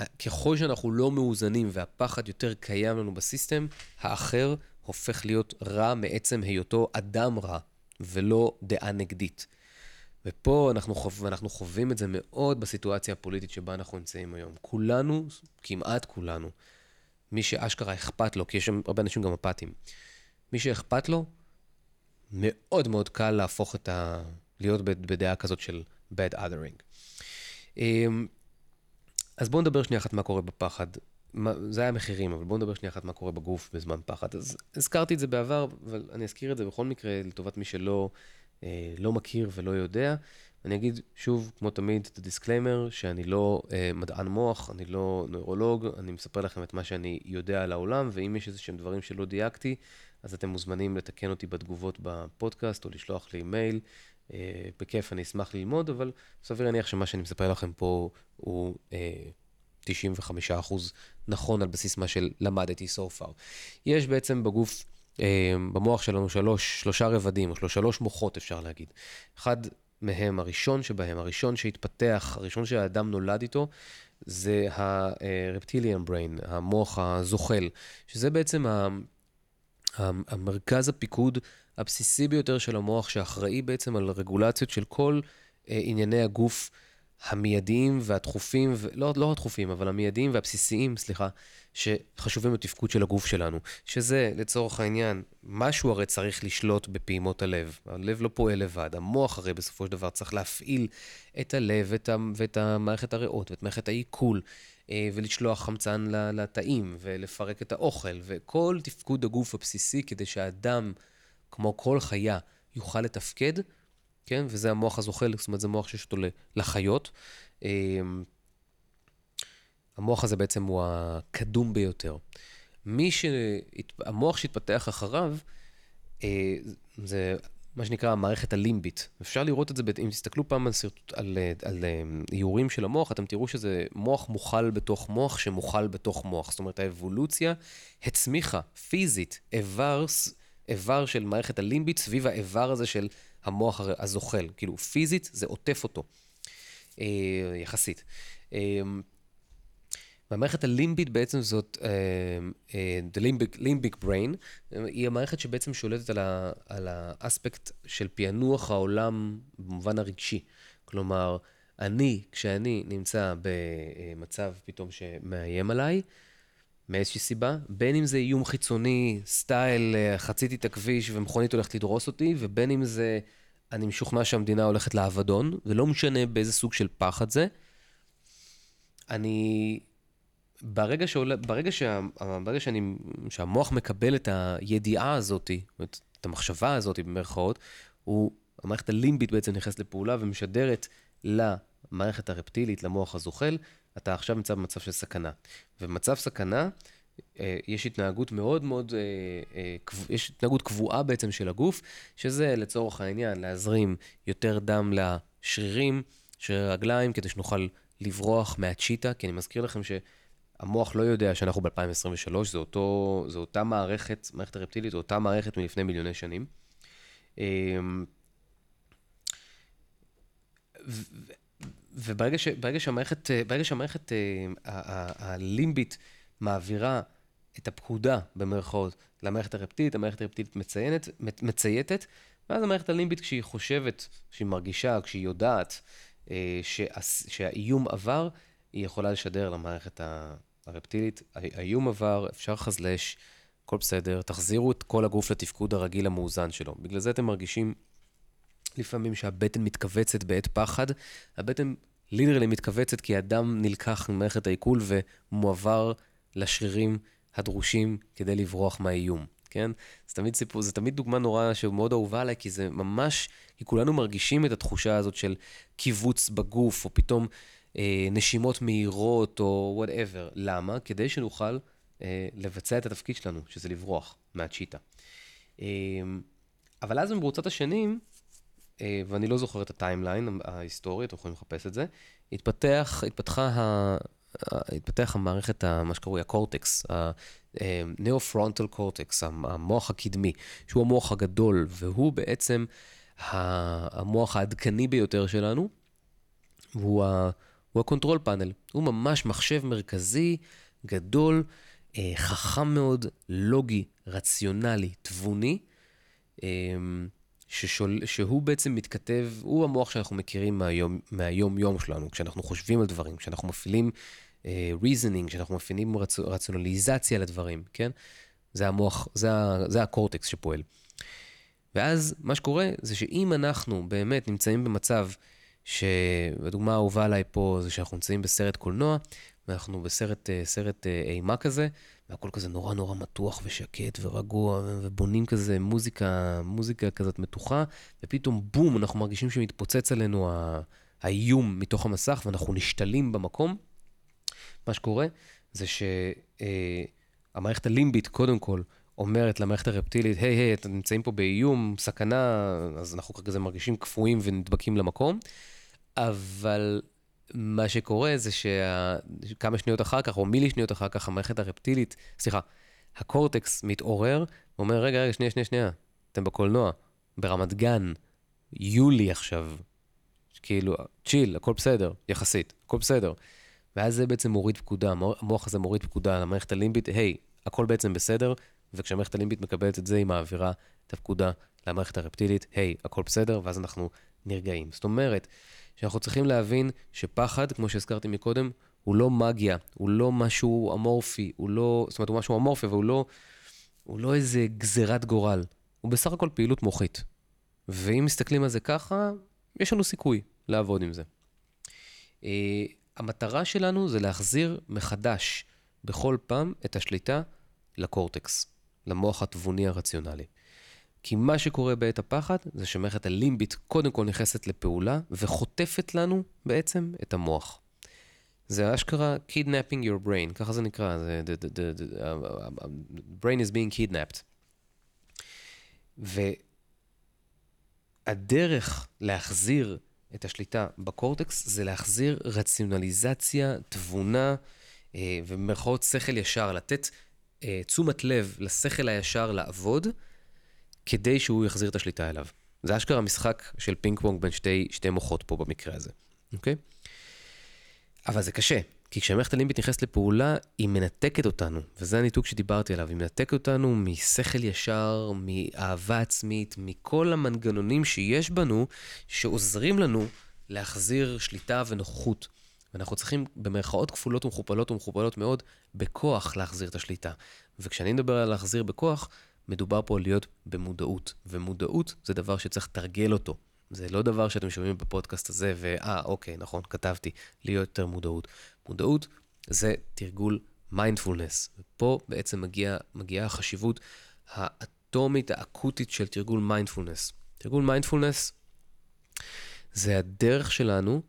אה, ככל שאנחנו לא מאוזנים והפחד יותר קיים לנו בסיסטם, האחר הופך להיות רע מעצם היותו אדם רע, ולא דעה נגדית. ופה אנחנו, חו... אנחנו חווים את זה מאוד בסיטואציה הפוליטית שבה אנחנו נמצאים היום. כולנו, כמעט כולנו, מי שאשכרה אכפת לו, כי יש שם הרבה אנשים גם אפתיים, מי שאכפת לו, מאוד מאוד קל להפוך את ה... להיות בדעה כזאת של bad othering. אז בואו נדבר שנייה אחת מה קורה בפחד. זה היה מחירים, אבל בואו נדבר שנייה אחת מה קורה בגוף בזמן פחד. אז הזכרתי את זה בעבר, אבל אני אזכיר את זה בכל מקרה לטובת מי שלא אה, לא מכיר ולא יודע. אני אגיד שוב, כמו תמיד, את ה disclaimer, שאני לא אה, מדען מוח, אני לא נוירולוג, אני מספר לכם את מה שאני יודע על העולם, ואם יש איזה שהם דברים שלא דייקתי, אז אתם מוזמנים לתקן אותי בתגובות בפודקאסט, או לשלוח לי מייל. אה, בכיף, אני אשמח ללמוד, אבל סביר להניח שמה שאני מספר לכם פה הוא... אה, 95% נכון על בסיס מה שלמדתי so far. יש בעצם בגוף, אה, במוח שלנו שלוש, שלושה רבדים, או שלוש מוחות אפשר להגיד. אחד מהם, הראשון שבהם, הראשון שהתפתח, הראשון שהאדם נולד איתו, זה ה-reptilian brain, המוח הזוחל, שזה בעצם. המרכז הפיקוד הבסיסי ביותר של המוח, שאחראי בעצם על רגולציות של כל אה, ענייני הגוף המיידיים והדחופים, לא, לא הדחופים, אבל המיידיים והבסיסיים, סליחה, שחשובים לתפקוד של הגוף שלנו. שזה, לצורך העניין, משהו הרי צריך לשלוט בפעימות הלב. הלב לא פועל לבד, המוח הרי בסופו של דבר צריך להפעיל את הלב ואת, ואת המערכת הריאות ואת מערכת העיכול, אה, ולשלוח חמצן לתאים, ולפרק את האוכל, וכל תפקוד הגוף הבסיסי כדי שהאדם, כמו כל חיה, יוכל לתפקד, כן? וזה המוח הזוחל, זאת אומרת, זה מוח שיש אותו לחיות. אמ, המוח הזה בעצם הוא הקדום ביותר. מי ש... המוח שהתפתח אחריו, אה, זה מה שנקרא המערכת הלימבית. אפשר לראות את זה, אם תסתכלו פעם על, סרט... על, על, על אה, איורים של המוח, אתם תראו שזה מוח מוכל בתוך מוח שמוכל בתוך מוח. זאת אומרת, האבולוציה הצמיחה פיזית איבר, איבר של מערכת הלימבית סביב האיבר הזה של המוח הזוחל, כאילו פיזית זה עוטף אותו, אה, יחסית. אה, והמערכת הלימבית בעצם זאת, אה, אה, the limbic, limbic brain, היא המערכת שבעצם שולטת על, ה, על האספקט של פענוח העולם במובן הרגשי. כלומר, אני, כשאני נמצא במצב פתאום שמאיים עליי, מאיזושהי סיבה, בין אם זה איום חיצוני, סטייל, אה, חציתי את הכביש ומכונית הולכת לדרוס אותי, ובין אם זה, אני משוכנע שהמדינה הולכת לאבדון, ולא משנה באיזה סוג של פחד זה, אני... ברגע, שעולה, ברגע, שה, ברגע שאני, שהמוח מקבל את הידיעה הזאת, את המחשבה הזאת במרכאות, הוא, המערכת הלימבית בעצם נכנסת לפעולה ומשדרת למערכת הרפטילית, למוח הזוחל, אתה עכשיו נמצא במצב של סכנה. ובמצב סכנה, אה, יש התנהגות מאוד מאוד, אה, אה, יש התנהגות קבועה בעצם של הגוף, שזה לצורך העניין להזרים יותר דם לשרירים, שרירי רגליים, כדי שנוכל לברוח מהצ'יטה, כי אני מזכיר לכם שהמוח לא יודע שאנחנו ב-2023, זו, אותה מערכת, מערכת הרפטילית, זו אותה מערכת מלפני מיליוני שנים. וברגע ש, ברגע שהמערכת, ברגע שהמערכת הלימבית מעבירה את הפקודה, במרכאות, למערכת הרפטילית, המערכת הרפטילית מציינת, מצייתת, ואז המערכת הלימבית, כשהיא חושבת, כשהיא מרגישה, כשהיא יודעת אה, שה, שהאיום עבר, היא יכולה לשדר למערכת הרפטילית, האיום עבר, אפשר חזלש, הכל בסדר, תחזירו את כל הגוף לתפקוד הרגיל המאוזן שלו. בגלל זה אתם מרגישים לפעמים שהבטן מתכווצת בעת פחד, הבטן literally מתכווצת כי הדם נלקח ממערכת העיכול ומועבר לשרירים הדרושים כדי לברוח מהאיום, כן? זה תמיד סיפור, זה תמיד דוגמה נורא שמאוד אהובה עליי, כי זה ממש, כי כולנו מרגישים את התחושה הזאת של כיווץ בגוף, או פתאום אה, נשימות מהירות, או whatever. למה? כדי שנוכל אה, לבצע את התפקיד שלנו, שזה לברוח מהצ'יטה. אה, אבל אז במרוצת השנים, ואני לא זוכר את הטיימליין ההיסטורי, אתם יכולים לחפש את זה, התפתח, התפתחה ה... התפתח המערכת, מה שקרוי הקורטקס, ה-neo-frontal cortex, המוח הקדמי, שהוא המוח הגדול, והוא בעצם המוח העדכני ביותר שלנו, והוא ה-control panel. הוא ממש מחשב מרכזי, גדול, אה, חכם מאוד, לוגי, רציונלי, תבוני. ששול, שהוא בעצם מתכתב, הוא המוח שאנחנו מכירים מהיום, מהיום-יום שלנו, כשאנחנו חושבים על דברים, כשאנחנו מפעילים uh, reasoning, כשאנחנו מפעילים רצ, רציונליזציה לדברים, כן? זה המוח, זה, זה הקורטקס שפועל. ואז מה שקורה זה שאם אנחנו באמת נמצאים במצב, שהדוגמה האהובה עליי פה זה שאנחנו נמצאים בסרט קולנוע, ואנחנו בסרט אה, סרט אה, אימה כזה, והכל כזה נורא נורא מתוח ושקט ורגוע, ובונים כזה מוזיקה, מוזיקה כזאת מתוחה, ופתאום בום, אנחנו מרגישים שמתפוצץ עלינו האיום מתוך המסך, ואנחנו נשתלים במקום. מה שקורה זה שהמערכת אה, הלימבית, קודם כל, אומרת למערכת הרפטילית, היי, היי, אתם נמצאים פה באיום, סכנה, אז אנחנו כזה מרגישים קפואים ונדבקים למקום. אבל מה שקורה זה שכמה שניות אחר כך, או מילי שניות אחר כך, המערכת הרפטילית, סליחה, הקורטקס מתעורר, ואומר, רגע, רגע, שנייה, שנייה, שנייה, אתם בקולנוע, ברמת גן, יולי עכשיו, כאילו, צ'יל, הכל בסדר, יחסית, הכל בסדר. ואז זה בעצם מוריד פקודה, המוח הזה מוריד פקודה למערכת הלימבית, היי, הכל בעצם בסדר, וכשהמערכת הלימבית מקבלת את זה, היא מעבירה את הפקודה למערכת הרפטילית, היי, הכל בסדר, ואז אנחנו נרגעים. זאת אומרת, שאנחנו צריכים להבין שפחד, כמו שהזכרתי מקודם, הוא לא מגיה, הוא לא משהו אמורפי, הוא לא, זאת אומרת, הוא משהו אמורפי, אבל הוא לא, הוא לא איזה גזירת גורל. הוא בסך הכל פעילות מוחית. ואם מסתכלים על זה ככה, יש לנו סיכוי לעבוד עם זה. Uh, המטרה שלנו זה להחזיר מחדש בכל פעם את השליטה לקורטקס, למוח התבוני הרציונלי. כי מה שקורה בעת הפחד זה שמערכת הלימבית קודם כל נכנסת לפעולה וחוטפת לנו בעצם את המוח. זה אשכרה kidnapping your brain, ככה זה נקרא, זה the, the, the, the, uh, brain is being kidnapped. והדרך להחזיר את השליטה בקורטקס זה להחזיר רציונליזציה, תבונה אה, ובמירכאות שכל ישר, לתת אה, תשומת לב לשכל הישר לעבוד. כדי שהוא יחזיר את השליטה אליו. זה אשכרה משחק של פינג פונג בין שתי, שתי מוחות פה במקרה הזה, אוקיי? אבל זה קשה, כי כשהמערכת הלימבית נכנסת לפעולה, היא מנתקת אותנו, וזה הניתוק שדיברתי עליו, היא מנתקת אותנו משכל ישר, מאהבה עצמית, מכל המנגנונים שיש בנו, שעוזרים לנו להחזיר שליטה ונוכחות. ואנחנו צריכים במרכאות כפולות ומכופלות ומכופלות מאוד, בכוח להחזיר את השליטה. וכשאני מדבר על להחזיר בכוח, מדובר פה להיות במודעות. ומודעות זה דבר שצריך לתרגל אותו. זה לא דבר שאתם שומעים בפודקאסט הזה, ואה, אוקיי, נכון, כתבתי, להיות יותר מודעות. מודעות זה תרגול מיינדפולנס. ופה בעצם מגיע, מגיעה החשיבות האטומית, האקוטית של תרגול מיינדפולנס. תרגול מיינדפולנס זה הדרך שלנו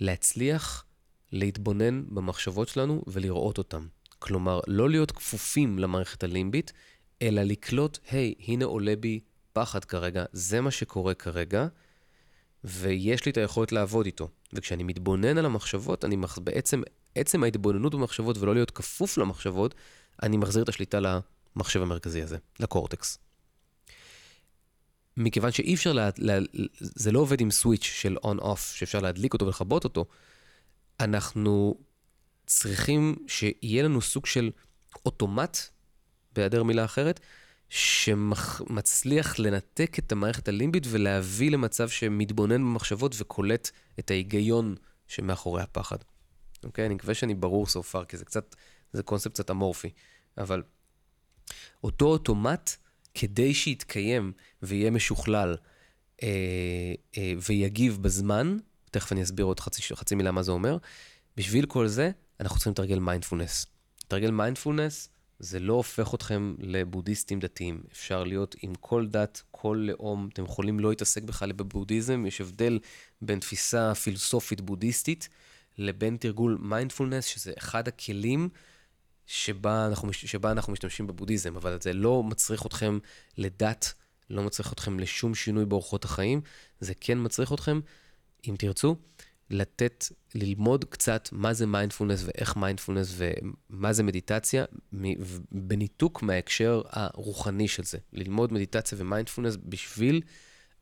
להצליח להתבונן במחשבות שלנו ולראות אותן. כלומר, לא להיות כפופים למערכת הלימבית, אלא לקלוט, היי, hey, הנה עולה בי פחד כרגע, זה מה שקורה כרגע, ויש לי את היכולת לעבוד איתו. וכשאני מתבונן על המחשבות, אני מח... בעצם, עצם ההתבוננות במחשבות ולא להיות כפוף למחשבות, אני מחזיר את השליטה למחשב המרכזי הזה, לקורטקס. מכיוון שאי אפשר, לה, לה, זה לא עובד עם switch של on-off, שאפשר להדליק אותו ולכבות אותו, אנחנו צריכים שיהיה לנו סוג של אוטומט, בהיעדר מילה אחרת, שמצליח לנתק את המערכת הלימבית ולהביא למצב שמתבונן במחשבות וקולט את ההיגיון שמאחורי הפחד. אוקיי? אני מקווה שאני ברור so far, כי זה קצת, זה קונספט קצת אמורפי. אבל אותו אוטומט, כדי שיתקיים ויהיה משוכלל אה, אה, ויגיב בזמן, תכף אני אסביר עוד חצי, חצי מילה מה זה אומר, בשביל כל זה, אנחנו צריכים לתרגל מיינדפולנס. לתרגל מיינדפולנס זה לא הופך אתכם לבודהיסטים דתיים. אפשר להיות עם כל דת, כל לאום, אתם יכולים לא להתעסק בכלל בבודהיזם, יש הבדל בין תפיסה פילוסופית בודהיסטית לבין תרגול מיינדפולנס, שזה אחד הכלים שבה אנחנו, שבה אנחנו משתמשים בבודהיזם, אבל זה לא מצריך אתכם לדת, לא מצריך אתכם לשום שינוי באורחות החיים, זה כן מצריך אתכם, אם תרצו, לתת, ללמוד קצת מה זה מיינדפולנס ואיך מיינדפולנס ומה זה מדיטציה, בניתוק מההקשר הרוחני של זה. ללמוד מדיטציה ומיינדפולנס בשביל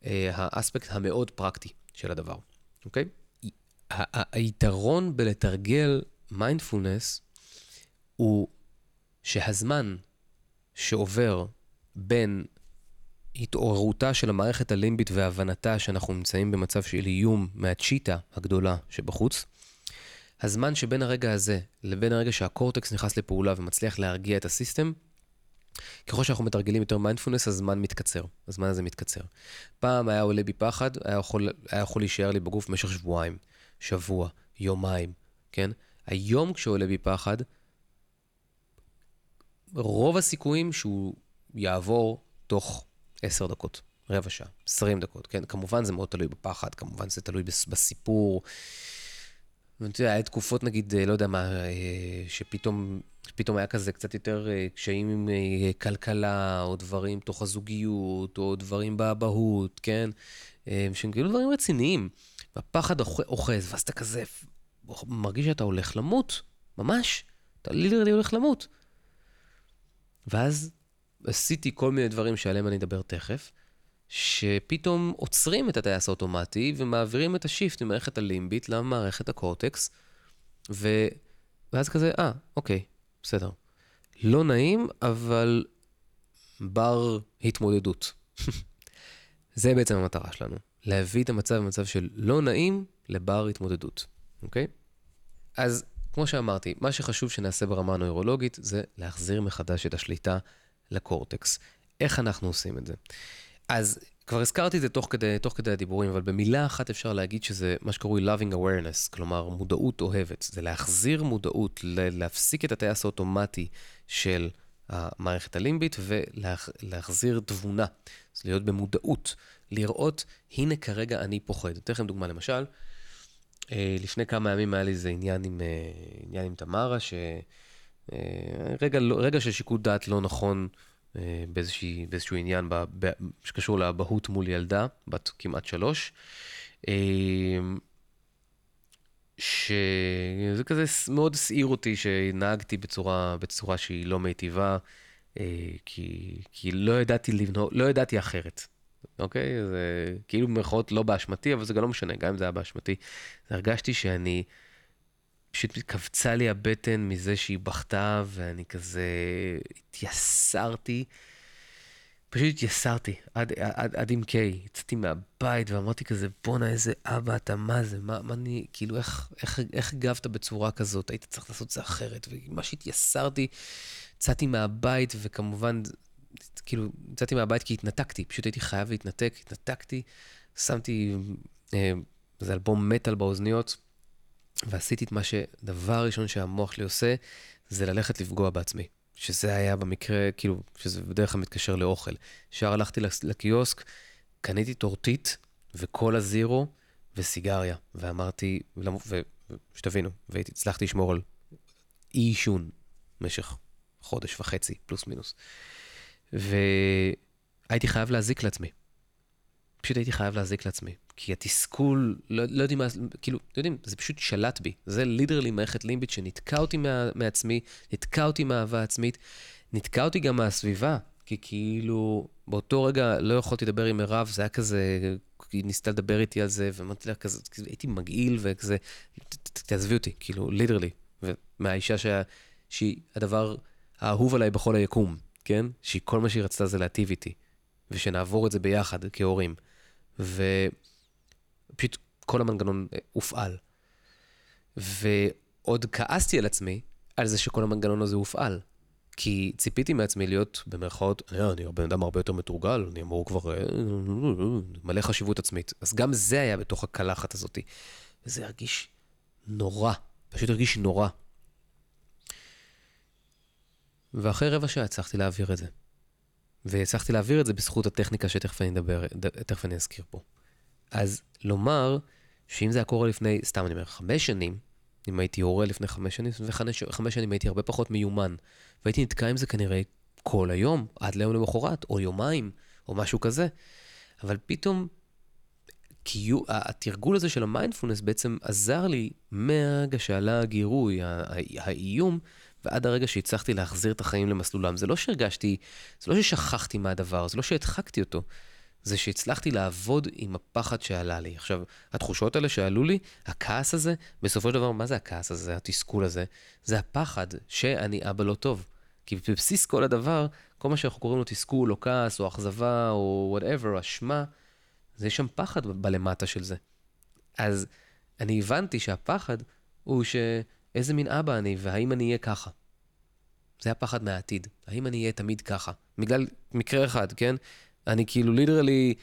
אה, האספקט המאוד פרקטי של הדבר, אוקיי? היתרון בלתרגל מיינדפולנס הוא שהזמן שעובר בין התעוררותה של המערכת הלימבית והבנתה שאנחנו נמצאים במצב של איום מהצ'יטה הגדולה שבחוץ, הזמן שבין הרגע הזה לבין הרגע שהקורטקס נכנס לפעולה ומצליח להרגיע את הסיסטם, ככל שאנחנו מתרגלים יותר מיינדפולנס, הזמן מתקצר. הזמן הזה מתקצר. פעם היה עולה בי פחד, היה יכול, היה יכול להישאר לי בגוף במשך שבועיים, שבוע, יומיים, כן? היום כשעולה בי פחד, רוב הסיכויים שהוא יעבור תוך עשר דקות, רבע שעה, עשרים דקות, כן? כמובן זה מאוד תלוי בפחד, כמובן זה תלוי בסיפור. ואתה יודע, היה תקופות נגיד, אה, לא יודע מה, אה, שפתאום פתאום היה כזה קצת יותר אה, קשיים עם כלכלה, או דברים תוך הזוגיות, או דברים באבהות, כן? שהם כאילו דברים רציניים. והפחד אוחז, ואז אתה כזה מרגיש שאתה הולך למות, ממש. אתה לילי הולך למות. ואז עשיתי כל מיני דברים שעליהם אני אדבר תכף, שפתאום עוצרים את הטייס האוטומטי ומעבירים את השיפט ממערכת הלימבית למערכת הקורטקס, ו... ואז כזה, אה, אוקיי, בסדר. לא נעים, אבל בר התמודדות. זה בעצם המטרה שלנו, להביא את המצב במצב של לא נעים לבר התמודדות, אוקיי? אז כמו שאמרתי, מה שחשוב שנעשה ברמה הנוירולוגית זה להחזיר מחדש את השליטה לקורטקס. איך אנחנו עושים את זה? אז כבר הזכרתי את זה תוך כדי, תוך כדי הדיבורים, אבל במילה אחת אפשר להגיד שזה מה שקרוי loving awareness, כלומר מודעות אוהבת. זה להחזיר מודעות, להפסיק את הטייס האוטומטי של המערכת הלימבית ולהחזיר תבונה. אז להיות במודעות, לראות, הנה כרגע אני פוחד. אתן לכם דוגמה, למשל, אה, לפני כמה ימים היה לי איזה עניין עם, אה, עניין עם תמרה, ש... אה, רגע, לא, רגע של שיקול דעת לא נכון אה, באיזושהי, באיזשהו עניין ב, ב, שקשור לאבהות מול ילדה, בת כמעט שלוש. אה, שזה כזה מאוד הסעיר אותי שנהגתי בצורה, בצורה שהיא לא מיטיבה, כי, כי לא ידעתי לבנות, לא ידעתי אחרת. אוקיי? זה כאילו במירכאות לא באשמתי, אבל זה גם לא משנה, גם אם זה היה באשמתי. הרגשתי שאני פשוט קפצה לי הבטן מזה שהיא בכתה, ואני כזה התייסרתי. פשוט התייסרתי עד, עד, עד עמקי, יצאתי מהבית ואמרתי כזה, בואנה, איזה אבא אתה, מה זה, מה, מה אני, כאילו, איך, איך, איך הגבת בצורה כזאת? היית צריך לעשות את זה אחרת. ומה שהתייסרתי, יצאתי מהבית, וכמובן, כאילו, יצאתי מהבית כי התנתקתי, פשוט הייתי חייב להתנתק, התנתקתי, שמתי אה, איזה אלבום מטאל באוזניות, ועשיתי את מה שדבר ראשון שהמוח שלי עושה, זה ללכת לפגוע בעצמי. שזה היה במקרה, כאילו, שזה בדרך כלל מתקשר לאוכל. ישר הלכתי לקיוסק, קניתי טורטית וקולה זירו וסיגריה, ואמרתי, ושתבינו, והצלחתי לשמור על אי עישון במשך חודש וחצי, פלוס מינוס. והייתי חייב להזיק לעצמי. פשוט הייתי חייב להזיק לעצמי. כי התסכול, לא, לא יודעים מה, כאילו, אתם יודעים, זה פשוט שלט בי. זה ליטרלי מערכת לימבית שנתקע אותי מה, מעצמי, נתקע אותי מאהבה עצמית, נתקע אותי גם מהסביבה. כי כאילו, באותו רגע לא יכולתי לדבר עם מירב, זה היה כזה, היא ניסתה לדבר איתי על זה, ואמרתי לה כזה, הייתי מגעיל וכזה, תעזבי אותי, כאילו, ליטרלי. ומהאישה שה, שהיא הדבר האהוב עליי בכל היקום, כן? שהיא כל מה שהיא רצתה זה להטיב איתי, ושנעבור את זה ביחד כהורים. ופשוט כל המנגנון אה, הופעל. ועוד כעסתי על עצמי על זה שכל המנגנון הזה הופעל. כי ציפיתי מעצמי להיות, במרכאות, אה, אני בן אדם הרבה יותר מתורגל, אני אמור כבר אה, מלא חשיבות עצמית. אז גם זה היה בתוך הקלחת הזאת. וזה הרגיש נורא, פשוט הרגיש נורא. ואחרי רבע שעה הצלחתי להעביר את זה. והצלחתי להעביר את זה בזכות הטכניקה שתכף אני אדבר, תכף אני אזכיר פה. אז לומר שאם זה היה קורה לפני, סתם אני אומר, חמש שנים, אם הייתי הורה לפני חמש שנים, וחמש שנים הייתי הרבה פחות מיומן, והייתי נתקע עם זה כנראה כל היום, עד ליום למחרת, או יומיים, או משהו כזה. אבל פתאום, כי התרגול הזה של המיינדפולנס בעצם עזר לי מהרגע שעלה הגירוי, האיום, ועד הרגע שהצלחתי להחזיר את החיים למסלולם. זה לא שהרגשתי, זה לא ששכחתי מהדבר, זה לא שהדחקתי אותו. זה שהצלחתי לעבוד עם הפחד שעלה לי. עכשיו, התחושות האלה שעלו לי, הכעס הזה, בסופו של דבר, מה זה הכעס הזה, התסכול הזה? זה הפחד שאני אבא לא טוב. כי בבסיס כל הדבר, כל מה שאנחנו קוראים לו תסכול, או כעס, או אכזבה, או whatever, אשמה, זה שם פחד בלמטה של זה. אז אני הבנתי שהפחד הוא שאיזה מין אבא אני, והאם אני אהיה ככה. זה הפחד מהעתיד. האם אני אהיה תמיד ככה? בגלל מקרה אחד, כן? אני כאילו literally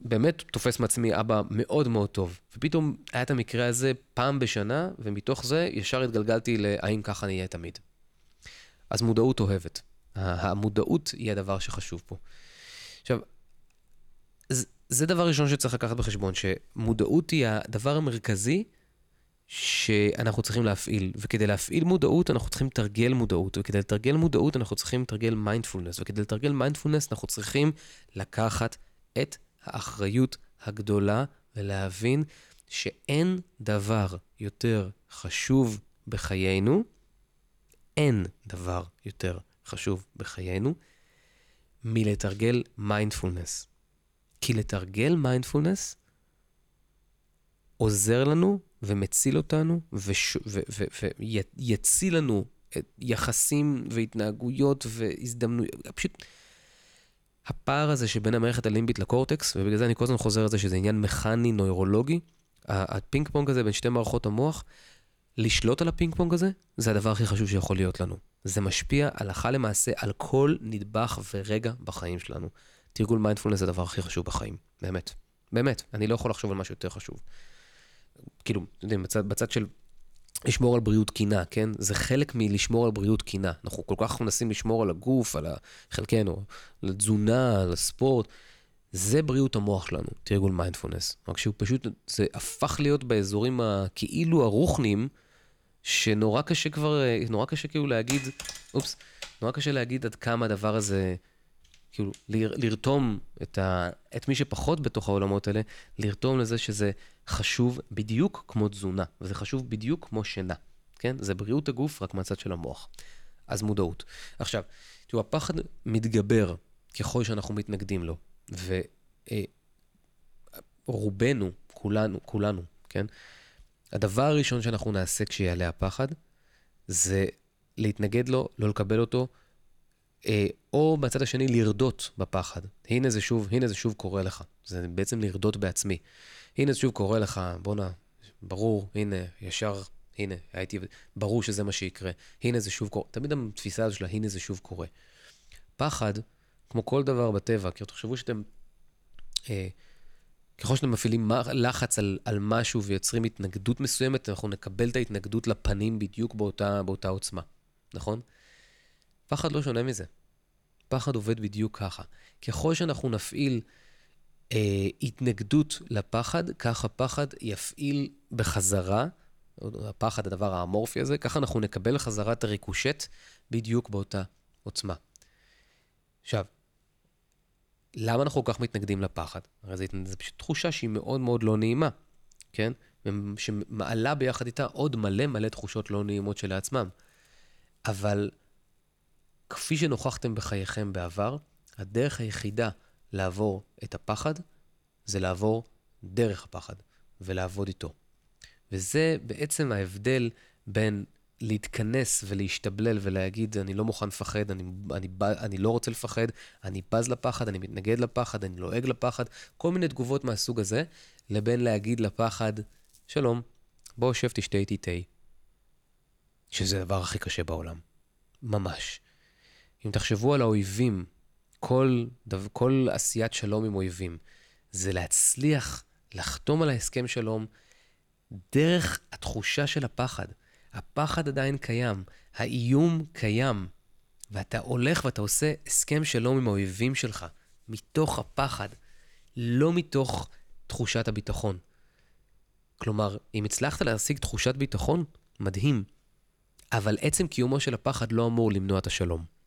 באמת תופס מעצמי אבא מאוד מאוד טוב. ופתאום היה את המקרה הזה פעם בשנה, ומתוך זה ישר התגלגלתי ל"האם ככה אני אהיה תמיד". אז מודעות אוהבת. המודעות היא הדבר שחשוב פה. עכשיו, זה דבר ראשון שצריך לקחת בחשבון, שמודעות היא הדבר המרכזי שאנחנו צריכים להפעיל. וכדי להפעיל מודעות, אנחנו צריכים לתרגל מודעות, וכדי לתרגל מודעות, אנחנו צריכים לתרגל מיינדפולנס, וכדי לתרגל מיינדפולנס, אנחנו צריכים לקחת את האחריות הגדולה ולהבין שאין דבר יותר חשוב בחיינו, אין דבר יותר חשוב בחיינו מלתרגל מיינדפולנס. כי לתרגל מיינדפולנס עוזר לנו ומציל אותנו ויציל לנו יחסים והתנהגויות והזדמנויות. פשוט הפער הזה שבין המערכת הלימבית לקורטקס, ובגלל זה אני כל הזמן חוזר על זה שזה עניין מכני, נוירולוגי, הפינג פונג הזה בין שתי מערכות המוח, לשלוט על הפינג פונג הזה, זה הדבר הכי חשוב שיכול להיות לנו. זה משפיע הלכה למעשה על כל נדבך ורגע בחיים שלנו. תרגול מיינדפולנס זה הדבר הכי חשוב בחיים, באמת. באמת, אני לא יכול לחשוב על משהו יותר חשוב. כאילו, אתם יודעים, בצד, בצד של לשמור על בריאות תקינה, כן? זה חלק מלשמור על בריאות תקינה. אנחנו כל כך מנסים לשמור על הגוף, על חלקנו, על התזונה, על הספורט. זה בריאות המוח שלנו, תרגול מיינדפולנס. רק שהוא פשוט, זה הפך להיות באזורים הכאילו הרוחניים, שנורא קשה כבר, נורא קשה כאילו להגיד, אופס, נורא קשה להגיד עד כמה הדבר הזה כאילו, לרתום את, ה, את מי שפחות בתוך העולמות האלה, לרתום לזה שזה חשוב בדיוק כמו תזונה, וזה חשוב בדיוק כמו שינה, כן? זה בריאות הגוף רק מהצד של המוח. אז מודעות. עכשיו, תראו, הפחד מתגבר ככל שאנחנו מתנגדים לו, ורובנו, אה, כולנו, כולנו, כן? הדבר הראשון שאנחנו נעשה כשיעלה הפחד, זה להתנגד לו, לא לקבל אותו, אה, או בצד השני לרדות בפחד. הנה זה שוב, הנה זה שוב קורה לך. זה בעצם לרדות בעצמי. הנה שוב קורה לך, בואנה, ברור, הנה, ישר, הנה, הייתי, ברור שזה מה שיקרה. הנה זה שוב קורה. תמיד התפיסה הזו שלה, הנה זה שוב קורה. פחד, כמו כל דבר בטבע, כי תחשבו שאתם, אה, ככל שאתם מפעילים לחץ על, על משהו ויוצרים התנגדות מסוימת, אנחנו נקבל את ההתנגדות לפנים בדיוק באותה, באותה עוצמה, נכון? פחד לא שונה מזה. פחד עובד בדיוק ככה. ככל שאנחנו נפעיל התנגדות לפחד, ככה פחד יפעיל בחזרה, הפחד, הדבר האמורפי הזה, ככה אנחנו נקבל חזרה את הריקושט בדיוק באותה עוצמה. עכשיו, למה אנחנו כל כך מתנגדים לפחד? הרי זו פשוט תחושה שהיא מאוד מאוד לא נעימה, כן? שמעלה ביחד איתה עוד מלא מלא תחושות לא נעימות שלעצמם. אבל כפי שנוכחתם בחייכם בעבר, הדרך היחידה לעבור את הפחד זה לעבור דרך הפחד ולעבוד איתו. וזה בעצם ההבדל בין להתכנס ולהשתבלל ולהגיד, אני לא מוכן לפחד, אני, אני, אני לא רוצה לפחד, אני בז לפחד, אני מתנגד לפחד, אני לועג לפחד, כל מיני תגובות מהסוג הזה, לבין להגיד לפחד, שלום, בוא שב תשתה איתי תה. שזה הדבר הכי קשה בעולם. ממש. אם תחשבו על האויבים, כל, כל עשיית שלום עם אויבים, זה להצליח לחתום על ההסכם שלום דרך התחושה של הפחד. הפחד עדיין קיים, האיום קיים, ואתה הולך ואתה עושה הסכם שלום עם האויבים שלך, מתוך הפחד, לא מתוך תחושת הביטחון. כלומר, אם הצלחת להשיג תחושת ביטחון, מדהים, אבל עצם קיומו של הפחד לא אמור למנוע את השלום.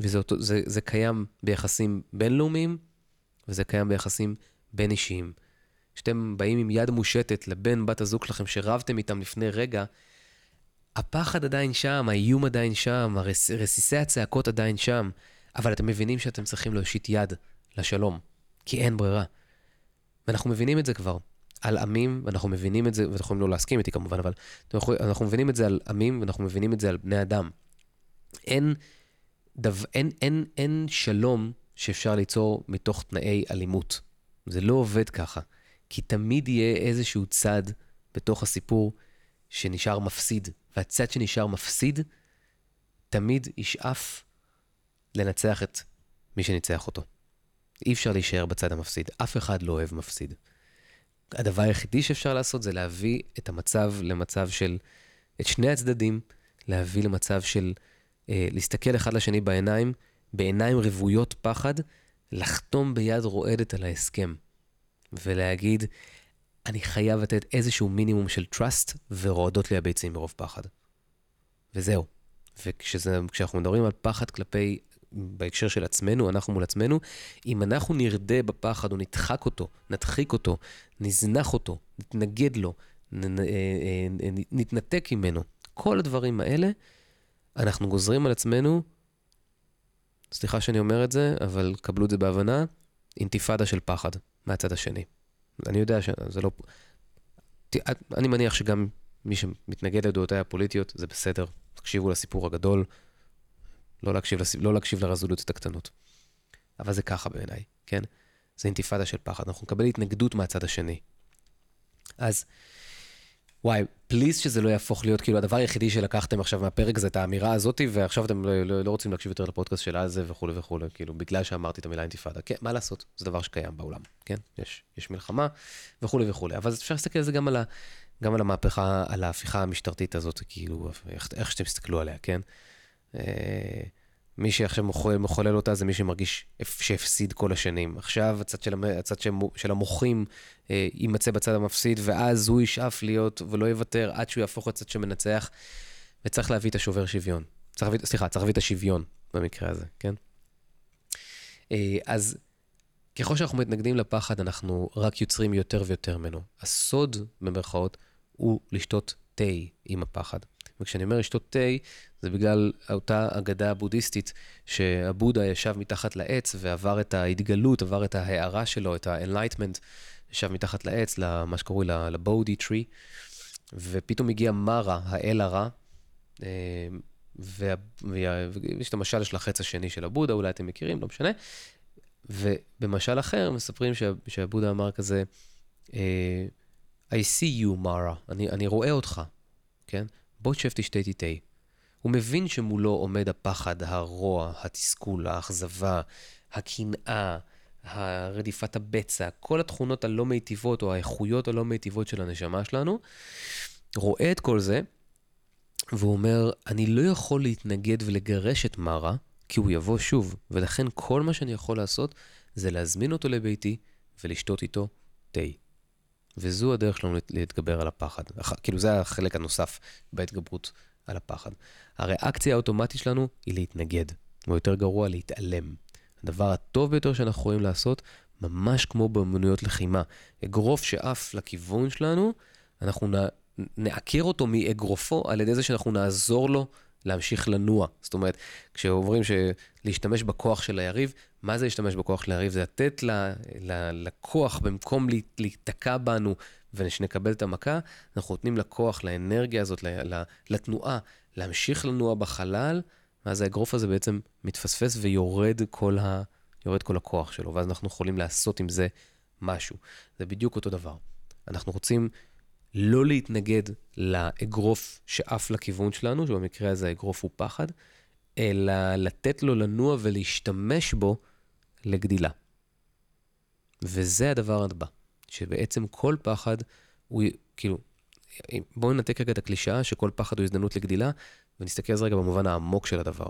וזה זה, זה קיים ביחסים בינלאומיים, וזה קיים ביחסים בין אישיים. כשאתם באים עם יד מושטת לבן, בת הזוג שלכם שרבתם איתם לפני רגע, הפחד עדיין שם, האיום עדיין שם, הרס, רסיסי הצעקות עדיין שם, אבל אתם מבינים שאתם צריכים להושיט יד לשלום, כי אין ברירה. ואנחנו מבינים את זה כבר. על עמים, ואנחנו מבינים את זה, ואתם יכולים לא להסכים איתי כמובן, אבל אנחנו, אנחנו מבינים את זה על עמים, ואנחנו מבינים את זה על בני אדם. אין, דו, אין, אין, אין שלום שאפשר ליצור מתוך תנאי אלימות. זה לא עובד ככה, כי תמיד יהיה איזשהו צד בתוך הסיפור שנשאר מפסיד, והצד שנשאר מפסיד תמיד ישאף לנצח את מי שניצח אותו. אי אפשר להישאר בצד המפסיד, אף אחד לא אוהב מפסיד. הדבר היחידי שאפשר לעשות זה להביא את המצב למצב של, את שני הצדדים, להביא למצב של להסתכל אחד לשני בעיניים, בעיניים רוויות פחד, לחתום ביד רועדת על ההסכם, ולהגיד, אני חייב לתת איזשהו מינימום של trust, ורועדות לי הביצים מרוב פחד. וזהו. וכשאנחנו מדברים על פחד כלפי, בהקשר של עצמנו, אנחנו מול עצמנו, אם אנחנו נרדה בפחד או נדחק אותו, נדחיק אותו, נזנח אותו, נתנגד לו, אה, אה, נתנתק ממנו, כל הדברים האלה, אנחנו גוזרים על עצמנו, סליחה שאני אומר את זה, אבל קבלו את זה בהבנה, אינתיפאדה של פחד מהצד השני. אני יודע שזה לא... אני מניח שגם מי שמתנגד לדעותיי הפוליטיות, זה בסדר. תקשיבו לסיפור הגדול, לא להקשיב, לס... לא להקשיב לרזולוציות הקטנות. אבל זה ככה בעיניי, כן? זה אינתיפאדה של פחד. אנחנו נקבל התנגדות מהצד השני. אז וואי, פליז שזה לא יהפוך להיות כאילו הדבר היחידי שלקחתם עכשיו מהפרק זה את האמירה הזאתי, ועכשיו אתם לא, לא, לא רוצים להקשיב יותר לפודקאסט של זה וכולי וכולי, כאילו, בגלל שאמרתי את המילה אינתיפאדה. כן, מה לעשות, זה דבר שקיים בעולם, כן? יש, יש מלחמה וכולי וכולי. אבל אפשר להסתכל על זה גם על, ה, גם על המהפכה, על ההפיכה המשטרתית הזאת, כאילו, איך, איך שאתם תסתכלו עליה, כן? אה, מי שעכשיו מחולל, מחולל אותה זה מי שמרגיש שהפסיד כל השנים. עכשיו הצד של, הצד של המוחים אה, יימצא בצד המפסיד, ואז הוא ישאף להיות ולא יוותר עד שהוא יהפוך לצד שמנצח, וצריך להביא את השובר שוויון. צריך להביא, סליחה, צריך להביא את השוויון במקרה הזה, כן? אה, אז ככל שאנחנו מתנגדים לפחד, אנחנו רק יוצרים יותר ויותר ממנו. הסוד, במרכאות, הוא לשתות תה עם הפחד. וכשאני אומר לשתות תה, זה בגלל אותה אגדה בודהיסטית, שהבודה ישב מתחת לעץ ועבר את ההתגלות, עבר את ההערה שלו, את ה-enlightenment, ישב מתחת לעץ, למה שקרוי לבודי טרי, ופתאום הגיע מרה, האל הרע, אה, ויש את המשל של החץ השני של הבודה, אולי אתם מכירים, לא משנה. ובמשל אחר מספרים שה, שהבודה אמר כזה, אה, I see you, מרה, אני, אני רואה אותך, כן? בוא תשב תשתה איתי תה. הוא מבין שמולו עומד הפחד, הרוע, התסכול, האכזבה, הקנאה, רדיפת הבצע, כל התכונות הלא מיטיבות או האיכויות הלא מיטיבות של הנשמה שלנו, רואה את כל זה, והוא אומר, אני לא יכול להתנגד ולגרש את מרה, כי הוא יבוא שוב, ולכן כל מה שאני יכול לעשות זה להזמין אותו לביתי ולשתות איתו תה. וזו הדרך שלנו להתגבר על הפחד. כאילו, זה החלק הנוסף בהתגברות על הפחד. הריאקציה האוטומטית שלנו היא להתנגד, או יותר גרוע, להתעלם. הדבר הטוב ביותר שאנחנו יכולים לעשות, ממש כמו באמנויות לחימה. אגרוף שעף לכיוון שלנו, אנחנו נעקר אותו מאגרופו על ידי זה שאנחנו נעזור לו להמשיך לנוע. זאת אומרת, כשאומרים להשתמש בכוח של היריב, מה זה להשתמש בכוח של היריב? זה לתת לכוח, במקום להיתקע בנו ושנקבל את המכה, אנחנו נותנים לכוח, לאנרגיה הזאת, לתנועה, להמשיך לנוע בחלל, ואז האגרוף הזה בעצם מתפספס ויורד כל, ה, יורד כל הכוח שלו, ואז אנחנו יכולים לעשות עם זה משהו. זה בדיוק אותו דבר. אנחנו רוצים לא להתנגד לאגרוף שעף לכיוון שלנו, שבמקרה הזה האגרוף הוא פחד, אלא לתת לו לנוע ולהשתמש בו לגדילה. וזה הדבר הבא, שבעצם כל פחד הוא, כאילו, בואו ננתק רגע את הקלישאה שכל פחד הוא הזדמנות לגדילה, ונסתכל על זה רגע במובן העמוק של הדבר.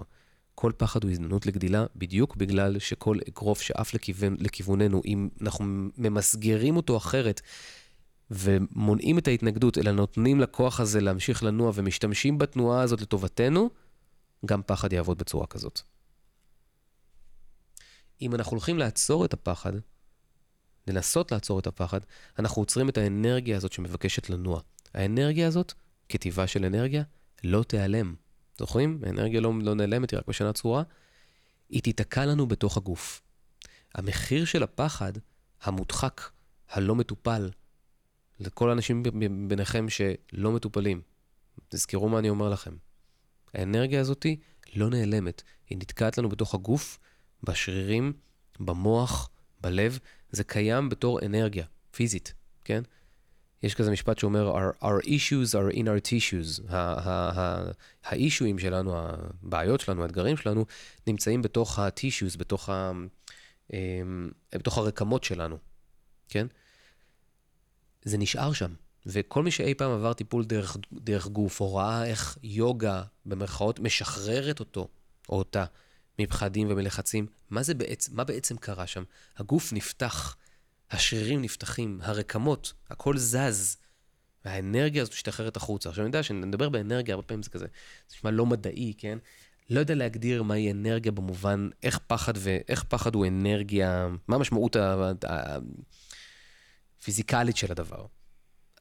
כל פחד הוא הזדמנות לגדילה, בדיוק בגלל שכל אגרוף שעף לכיוון, לכיווננו, אם אנחנו ממסגרים אותו אחרת, ומונעים את ההתנגדות, אלא נותנים לכוח הזה להמשיך לנוע ומשתמשים בתנועה הזאת לטובתנו, גם פחד יעבוד בצורה כזאת. אם אנחנו הולכים לעצור את הפחד, לנסות לעצור את הפחד, אנחנו עוצרים את האנרגיה הזאת שמבקשת לנוע. האנרגיה הזאת, כטיבה של אנרגיה, לא תיעלם. זוכרים? האנרגיה לא, לא נעלמת, היא רק משנה צורה. היא תיתקע לנו בתוך הגוף. המחיר של הפחד, המודחק, הלא מטופל, לכל האנשים ביניכם שלא מטופלים, תזכרו מה אני אומר לכם. האנרגיה הזאת לא נעלמת, היא נתקעת לנו בתוך הגוף, בשרירים, במוח, בלב, זה קיים בתור אנרגיה פיזית, כן? יש כזה משפט שאומר, our, our issues are in our tissues. האישויים שלנו, הבעיות שלנו, האתגרים שלנו, נמצאים בתוך ה-tissues, בתוך, אמ, בתוך הרקמות שלנו, כן? זה נשאר שם. וכל מי שאי פעם עבר טיפול דרך, דרך גוף, או ראה איך יוגה, במרכאות, משחררת אותו, או אותה, מפחדים ומלחצים, מה זה בעצם, מה בעצם קרה שם? הגוף נפתח, השרירים נפתחים, הרקמות, הכל זז, והאנרגיה הזאת משתחררת החוצה. עכשיו, אני יודע שאני מדבר באנרגיה, הרבה פעמים זה כזה, זה נשמע לא מדעי, כן? לא יודע להגדיר מהי אנרגיה במובן, איך פחד ואיך פחד הוא אנרגיה, מה המשמעות הפיזיקלית של הדבר.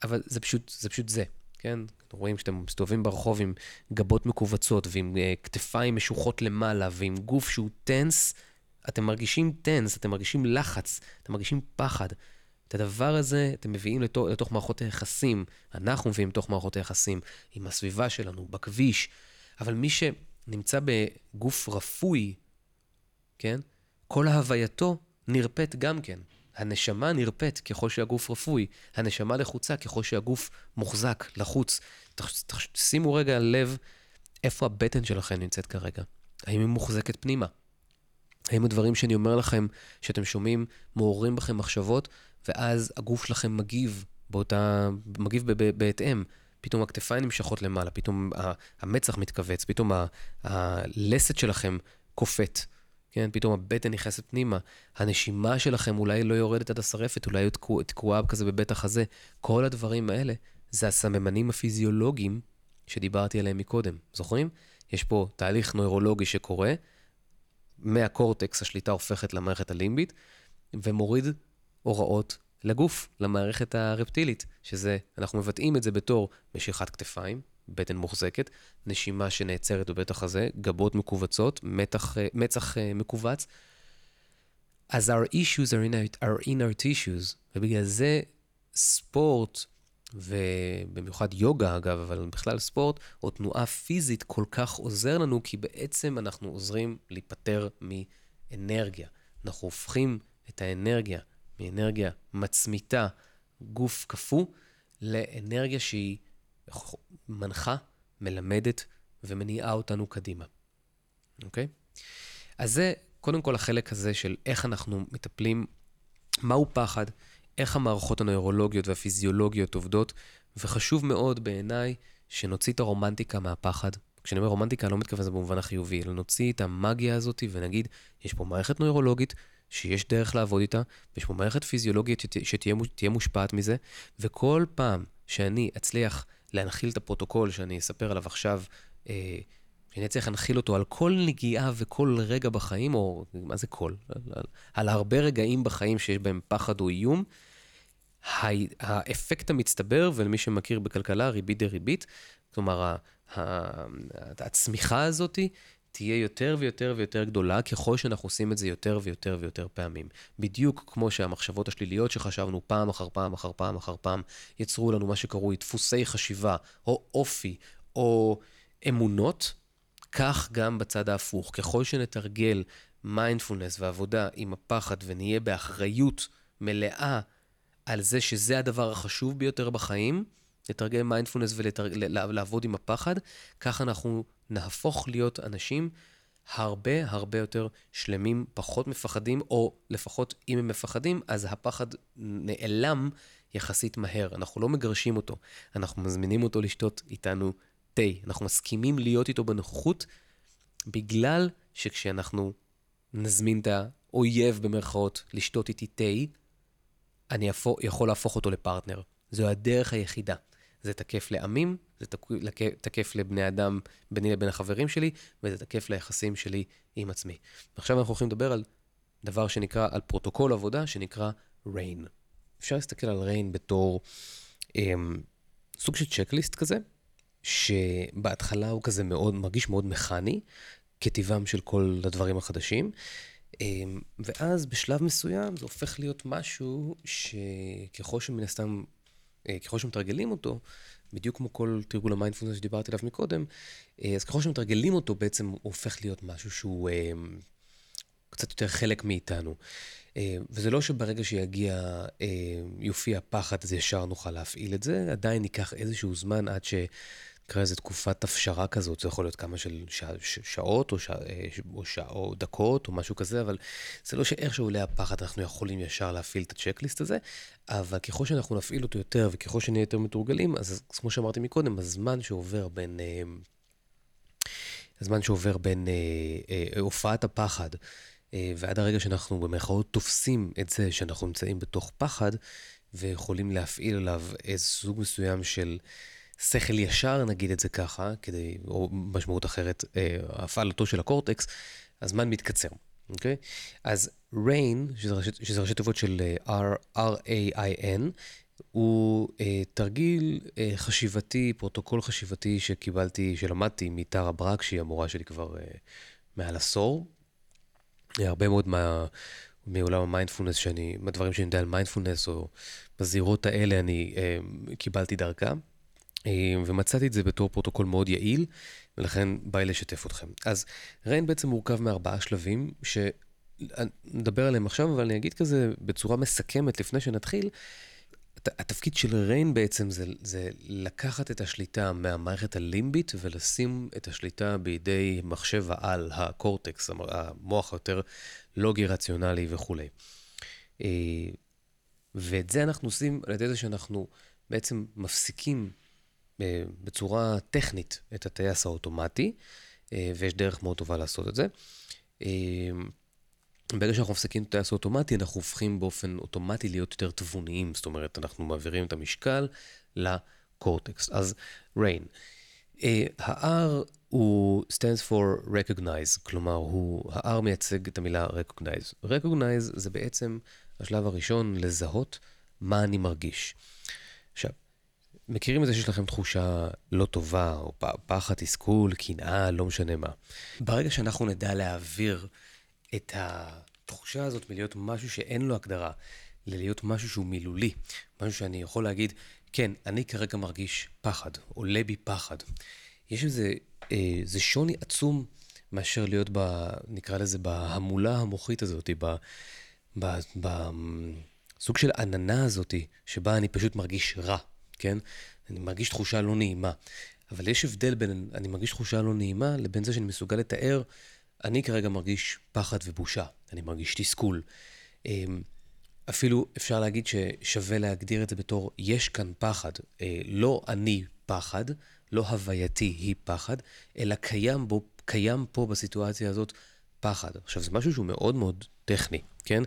אבל זה פשוט זה. פשוט זה. כן? אתם רואים שאתם מסתובבים ברחוב עם גבות מכווצות ועם uh, כתפיים משוחות למעלה ועם גוף שהוא טנס, אתם מרגישים טנס, אתם מרגישים לחץ, אתם מרגישים פחד. את הדבר הזה אתם מביאים לתוך, לתוך מערכות היחסים, אנחנו מביאים לתוך מערכות היחסים עם הסביבה שלנו, בכביש, אבל מי שנמצא בגוף רפוי, כן? כל הווייתו נרפאת גם כן. הנשמה נרפאת ככל שהגוף רפוי, הנשמה לחוצה ככל שהגוף מוחזק, לחוץ. שימו רגע לב איפה הבטן שלכם נמצאת כרגע. האם היא מוחזקת פנימה? האם הדברים שאני אומר לכם, שאתם שומעים, מעוררים בכם מחשבות, ואז הגוף שלכם מגיב באותה, מגיב בהתאם. פתאום הכתפיים נמשכות למעלה, פתאום המצח מתכווץ, פתאום הלסת שלכם קופאת. כן, פתאום הבטן נכנסת פנימה, הנשימה שלכם אולי לא יורדת עד השרפת, אולי היא תקועה כזה בבית החזה. כל הדברים האלה זה הסממנים הפיזיולוגיים שדיברתי עליהם מקודם. זוכרים? יש פה תהליך נוירולוגי שקורה, מהקורטקס השליטה הופכת למערכת הלימבית, ומוריד הוראות לגוף, למערכת הרפטילית, שזה, אנחנו מבטאים את זה בתור משיכת כתפיים, בטן מוחזקת, נשימה שנעצרת בבית החזה, גבות מכווצות, מתח, מצח אה, מכווץ. אז our issues are in our, are in our tissues, ובגלל זה ספורט ובמיוחד יוגה אגב, אבל בכלל ספורט, או תנועה פיזית כל כך עוזר לנו, כי בעצם אנחנו עוזרים להיפטר מאנרגיה. אנחנו הופכים את האנרגיה מאנרגיה מצמיתה, גוף קפוא, לאנרגיה שהיא מנחה, מלמדת ומניעה אותנו קדימה. אוקיי? אז זה קודם כל החלק הזה של איך אנחנו מטפלים, מהו פחד, איך המערכות הנוירולוגיות והפיזיולוגיות עובדות, וחשוב מאוד בעיניי שנוציא את הרומנטיקה מהפחד. כשאני אומר רומנטיקה, אני לא מתכוון לזה במובן החיובי, אלא נוציא את המאגיה הזאת ונגיד, יש פה מערכת נוירולוגית שיש דרך לעבוד איתה, ויש פה מערכת פיזיולוגית שתהיה מושפעת מזה, וכל פעם שאני אצליח להנחיל את הפרוטוקול שאני אספר עליו עכשיו, אה, שאני אצליח להנחיל אותו על כל נגיעה וכל רגע בחיים, או מה זה כל? על, על, על הרבה רגעים בחיים שיש בהם פחד או איום, האפקט המצטבר, ולמי שמכיר בכלכלה, ריבית דריבית, כלומר, הצמיחה הזאתי תהיה יותר ויותר ויותר גדולה ככל שאנחנו עושים את זה יותר ויותר ויותר פעמים. בדיוק כמו שהמחשבות השליליות שחשבנו פעם אחר פעם אחר פעם אחר פעם, יצרו לנו מה שקרוי דפוסי חשיבה, או אופי, או אמונות, כך גם בצד ההפוך. ככל שנתרגל מיינדפולנס ועבודה עם הפחד ונהיה באחריות מלאה על זה שזה הדבר החשוב ביותר בחיים, לתרגל מיינדפולנס ולעבוד עם הפחד, כך אנחנו נהפוך להיות אנשים הרבה הרבה יותר שלמים, פחות מפחדים, או לפחות אם הם מפחדים, אז הפחד נעלם יחסית מהר. אנחנו לא מגרשים אותו, אנחנו מזמינים אותו לשתות איתנו תה. אנחנו מסכימים להיות איתו בנוכחות, בגלל שכשאנחנו נזמין את האויב במרכאות לשתות איתי תה, אני יכול להפוך אותו לפרטנר. זו הדרך היחידה. זה תקף לעמים, זה תקף לבני אדם ביני לבין החברים שלי, וזה תקף ליחסים שלי עם עצמי. ועכשיו אנחנו הולכים לדבר על דבר שנקרא, על פרוטוקול עבודה שנקרא RAIN. אפשר להסתכל על RAIN בתור אמ, סוג של צ'קליסט כזה, שבהתחלה הוא כזה מאוד, מרגיש מאוד מכני, כטיבם של כל הדברים החדשים. אמ, ואז בשלב מסוים זה הופך להיות משהו שככל שמן הסתם ככל שמתרגלים אותו, בדיוק כמו כל תרגול המיינדפולנס שדיברתי עליו מקודם, אה, אז ככל שמתרגלים אותו, בעצם הוא הופך להיות משהו שהוא אה, קצת יותר חלק מאיתנו. וזה לא שברגע שיגיע, יופיע פחד, אז ישר נוכל להפעיל את זה, עדיין ייקח איזשהו זמן עד ש... נקרא לזה תקופת הפשרה כזאת, זה יכול להיות כמה של שע, שעות או, שע, או, שע, או דקות או משהו כזה, אבל זה לא שאיכשהו עולה הפחד אנחנו יכולים ישר להפעיל את הצ'קליסט הזה, אבל ככל שאנחנו נפעיל אותו יותר וככל שנהיה יותר מתורגלים, אז כמו שאמרתי מקודם, הזמן שעובר בין... אה, הזמן שעובר בין אה, אה, הופעת הפחד אה, ועד הרגע שאנחנו במירכאות תופסים את זה שאנחנו נמצאים בתוך פחד ויכולים להפעיל עליו איזה סוג מסוים של שכל ישר, נגיד את זה ככה, כדי, או משמעות אחרת, אה, הפעלתו של הקורטקס, הזמן מתקצר, אוקיי? אז RAIN, שזה ראשי, תיבות של אה, R-A-I-N, הוא אה, תרגיל אה, חשיבתי, פרוטוקול חשיבתי שקיבלתי, שלמדתי מטרה ברק, שהיא המורה שלי כבר אה, מעל עשור. אה, הרבה מאוד מה, מעולם המיינדפולנס, שאני, מהדברים שאני יודע על מיינדפולנס, או בזירות האלה, אני אה, קיבלתי דרכה. אה, ומצאתי את זה בתור פרוטוקול מאוד יעיל, ולכן בא לי לשתף אתכם. אז RAIN בעצם מורכב מארבעה שלבים, שנדבר עליהם עכשיו, אבל אני אגיד כזה בצורה מסכמת לפני שנתחיל. התפקיד של RAIN בעצם זה, זה לקחת את השליטה מהמערכת הלימבית ולשים את השליטה בידי מחשב העל, הקורטקס, המוח היותר לוגי, רציונלי וכולי. אה, ואת זה אנחנו עושים על ידי זה שאנחנו בעצם מפסיקים בצורה טכנית את הטייס האוטומטי, אה, ויש דרך מאוד טובה לעשות את זה. אה, ברגע שאנחנו מפסיקים את הטייס האוטומטי, אנחנו הופכים באופן אוטומטי להיות יותר תבוניים, זאת אומרת, אנחנו מעבירים את המשקל לקורטקס. אז rain. ה-R הוא stands for recognize, כלומר, הוא, ה-R מייצג את המילה recognize. recognize זה בעצם השלב הראשון לזהות מה אני מרגיש. מכירים את זה שיש לכם תחושה לא טובה, או פחד, תסכול, קנאה, לא משנה מה. ברגע שאנחנו נדע להעביר את התחושה הזאת מלהיות משהו שאין לו הגדרה, ללהיות משהו שהוא מילולי, משהו שאני יכול להגיד, כן, אני כרגע מרגיש פחד, עולה בי פחד. יש איזה, אה, זה שוני עצום מאשר להיות ב... נקרא לזה בהמולה המוחית הזאת, ב... ב... ב... סוג של עננה הזאת, שבה אני פשוט מרגיש רע, כן? אני מרגיש תחושה לא נעימה. אבל יש הבדל בין אני מרגיש תחושה לא נעימה לבין זה שאני מסוגל לתאר, אני כרגע מרגיש פחד ובושה, אני מרגיש תסכול. אמ, אפילו אפשר להגיד ששווה להגדיר את זה בתור, יש כאן פחד. אה, לא אני פחד, לא הווייתי היא פחד, אלא קיים, בו, קיים פה בסיטואציה הזאת פחד. עכשיו, זה משהו שהוא מאוד מאוד טכני, כן?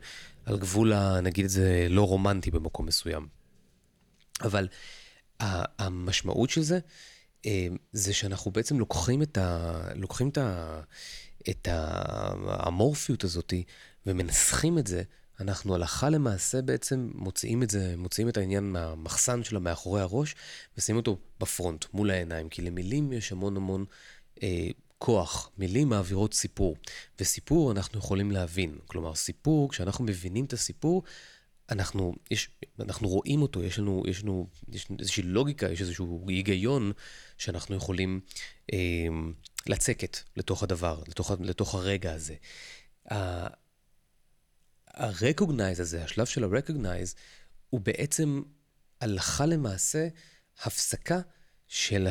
על גבול, נגיד את זה, לא רומנטי במקום מסוים. אבל המשמעות של זה, אה, זה שאנחנו בעצם לוקחים את, ה, לוקחים את, ה, את האמורפיות הזאת ומנסחים את זה אנחנו הלכה למעשה בעצם מוציאים את זה, מוציאים את העניין מהמחסן שלה מאחורי הראש, ושמים אותו בפרונט, מול העיניים, כי למילים יש המון המון אה, כוח. מילים מעבירות סיפור, וסיפור אנחנו יכולים להבין. כלומר, סיפור, כשאנחנו מבינים את הסיפור, אנחנו, יש, אנחנו רואים אותו, יש לנו, יש לנו יש איזושהי לוגיקה, יש איזשהו היגיון שאנחנו יכולים אה, לצקת לתוך הדבר, לתוך, לתוך הרגע הזה. ה-recognize הזה, השלב של ה-recognize, הוא בעצם הלכה למעשה הפסקה של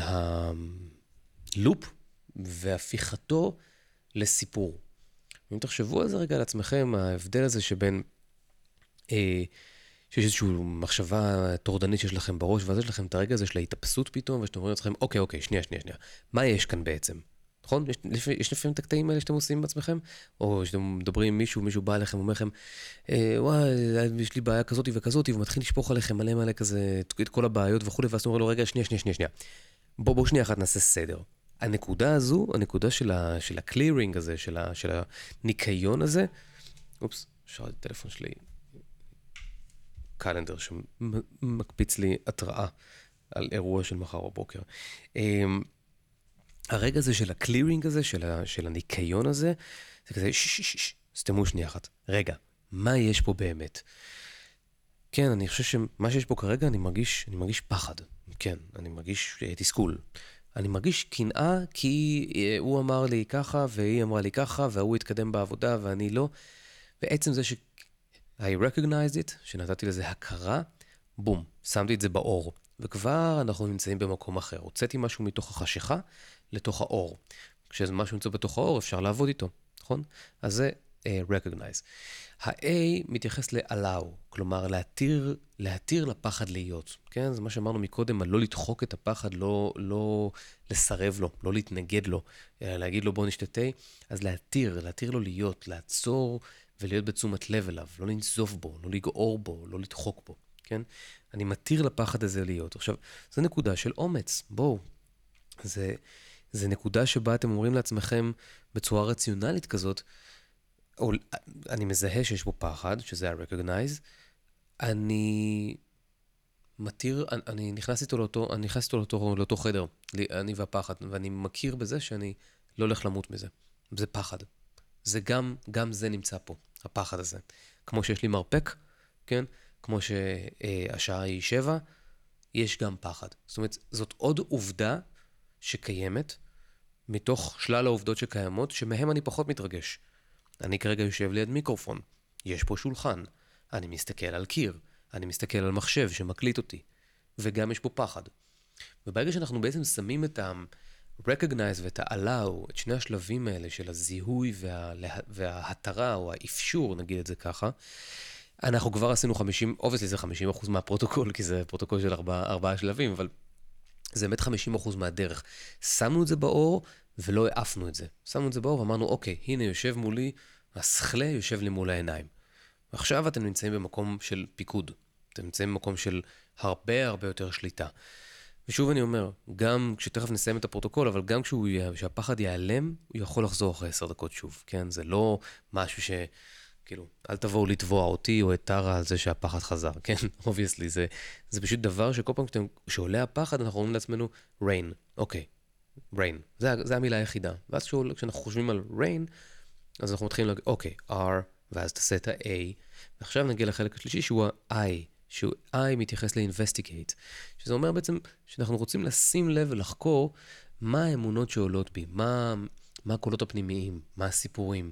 הלופ והפיכתו לסיפור. אם תחשבו על זה רגע על עצמכם, ההבדל הזה שבין, שיש איזושהי מחשבה טורדנית שיש לכם בראש, ואז יש לכם את הרגע הזה של ההתאפסות פתאום, ושאתם אומרים לעצמכם, אוקיי, אוקיי, שנייה, שנייה, שנייה, מה יש כאן בעצם? נכון? יש, יש לפעמים את הקטעים האלה שאתם עושים בעצמכם? או שאתם מדברים עם מישהו, מישהו בא אליכם ואומר לכם, אה, וואי, יש לי בעיה כזאת וכזאת, והוא מתחיל לשפוך עליכם מלא מלא כזה, את כל הבעיות וכולי, ואז אתה אומר לו, רגע, שנייה, שנייה, שנייה, שנייה. בוא, בוא שנייה אחת נעשה סדר. הנקודה הזו, הנקודה של, ה, של הקלירינג הזה, של, ה, של הניקיון הזה, אופס, שאלתי את הטלפון שלי, קלנדר שמקפיץ לי התראה על אירוע של מחר בבוקר. אמ, הרגע הזה של הקלירינג הזה, של, ה, של הניקיון הזה, זה כזה, ששש, סתמו שנייה אחת. רגע, מה יש פה באמת? כן, אני חושב שמה שיש פה כרגע, אני מרגיש, אני מרגיש פחד. כן, אני מרגיש uh, תסכול. אני מרגיש קנאה כי uh, הוא אמר לי ככה, והיא אמרה לי ככה, והוא התקדם בעבודה ואני לא. בעצם זה ש... I recognized it, שנתתי לזה הכרה, בום, שמתי את זה באור. וכבר אנחנו נמצאים במקום אחר. הוצאתי משהו מתוך החשיכה לתוך האור. כשזה משהו נמצא בתוך האור, אפשר לעבוד איתו, נכון? אז זה uh, recognize. ה-A מתייחס ל-allow, כלומר להתיר, להתיר לפחד להיות, כן? זה מה שאמרנו מקודם, על לא לדחוק את הפחד, לא, לא לסרב לו, לא להתנגד לו, אלא להגיד לו בוא נשתה תה, אז להתיר, להתיר לו להיות, לעצור ולהיות בתשומת לב אליו, לא לנזוף בו, לא לגעור בו, לא לדחוק בו, כן? אני מתיר לפחד הזה להיות. עכשיו, זו נקודה של אומץ, בואו. זה, זה נקודה שבה אתם אומרים לעצמכם בצורה רציונלית כזאת, או, אני מזהה שיש פה פחד, שזה ה-recognize, אני מתיר, אני, אני נכנס איתו לאותו, אני נכנס איתו לאותו, לאותו חדר, אני והפחד, ואני מכיר בזה שאני לא הולך למות מזה. זה פחד. זה גם, גם זה נמצא פה, הפחד הזה. כמו שיש לי מרפק, כן? כמו שהשעה היא שבע, יש גם פחד. זאת אומרת, זאת עוד עובדה שקיימת, מתוך שלל העובדות שקיימות, שמהם אני פחות מתרגש. אני כרגע יושב ליד מיקרופון, יש פה שולחן, אני מסתכל על קיר, אני מסתכל על מחשב שמקליט אותי, וגם יש פה פחד. וברגע שאנחנו בעצם שמים את ה-recognize ואת ה-allow, את שני השלבים האלה של הזיהוי וה... וההתרה, או האפשור, נגיד את זה ככה, אנחנו כבר עשינו 50, obviously זה 50% מהפרוטוקול, כי זה פרוטוקול של ארבעה ארבע שלבים, אבל זה באמת 50% מהדרך. שמנו את זה באור ולא העפנו את זה. שמנו את זה באור ואמרנו, אוקיי, הנה יושב מולי, השכלה יושב לי מול העיניים. ועכשיו אתם נמצאים במקום של פיקוד. אתם נמצאים במקום של הרבה הרבה יותר שליטה. ושוב אני אומר, גם כשתכף נסיים את הפרוטוקול, אבל גם כשהפחד ייעלם, הוא יכול לחזור אחרי עשר דקות שוב, כן? זה לא משהו ש... כאילו, אל תבואו לתבוע אותי או את טרה על זה שהפחד חזר, כן? obviously, זה, זה פשוט דבר שכל פעם כשאתם, כשעולה הפחד, אנחנו אומרים לעצמנו, rain, אוקיי, rain, זה, זה המילה היחידה. ואז כשאנחנו חושבים על rain, אז אנחנו מתחילים להגיד, אוקיי, R, ואז תעשה את ה-A, ועכשיו נגיע לחלק השלישי שהוא ה-I, שהוא I מתייחס ל-investigate, שזה אומר בעצם שאנחנו רוצים לשים לב ולחקור מה האמונות שעולות בי, מה, מה הקולות הפנימיים, מה הסיפורים,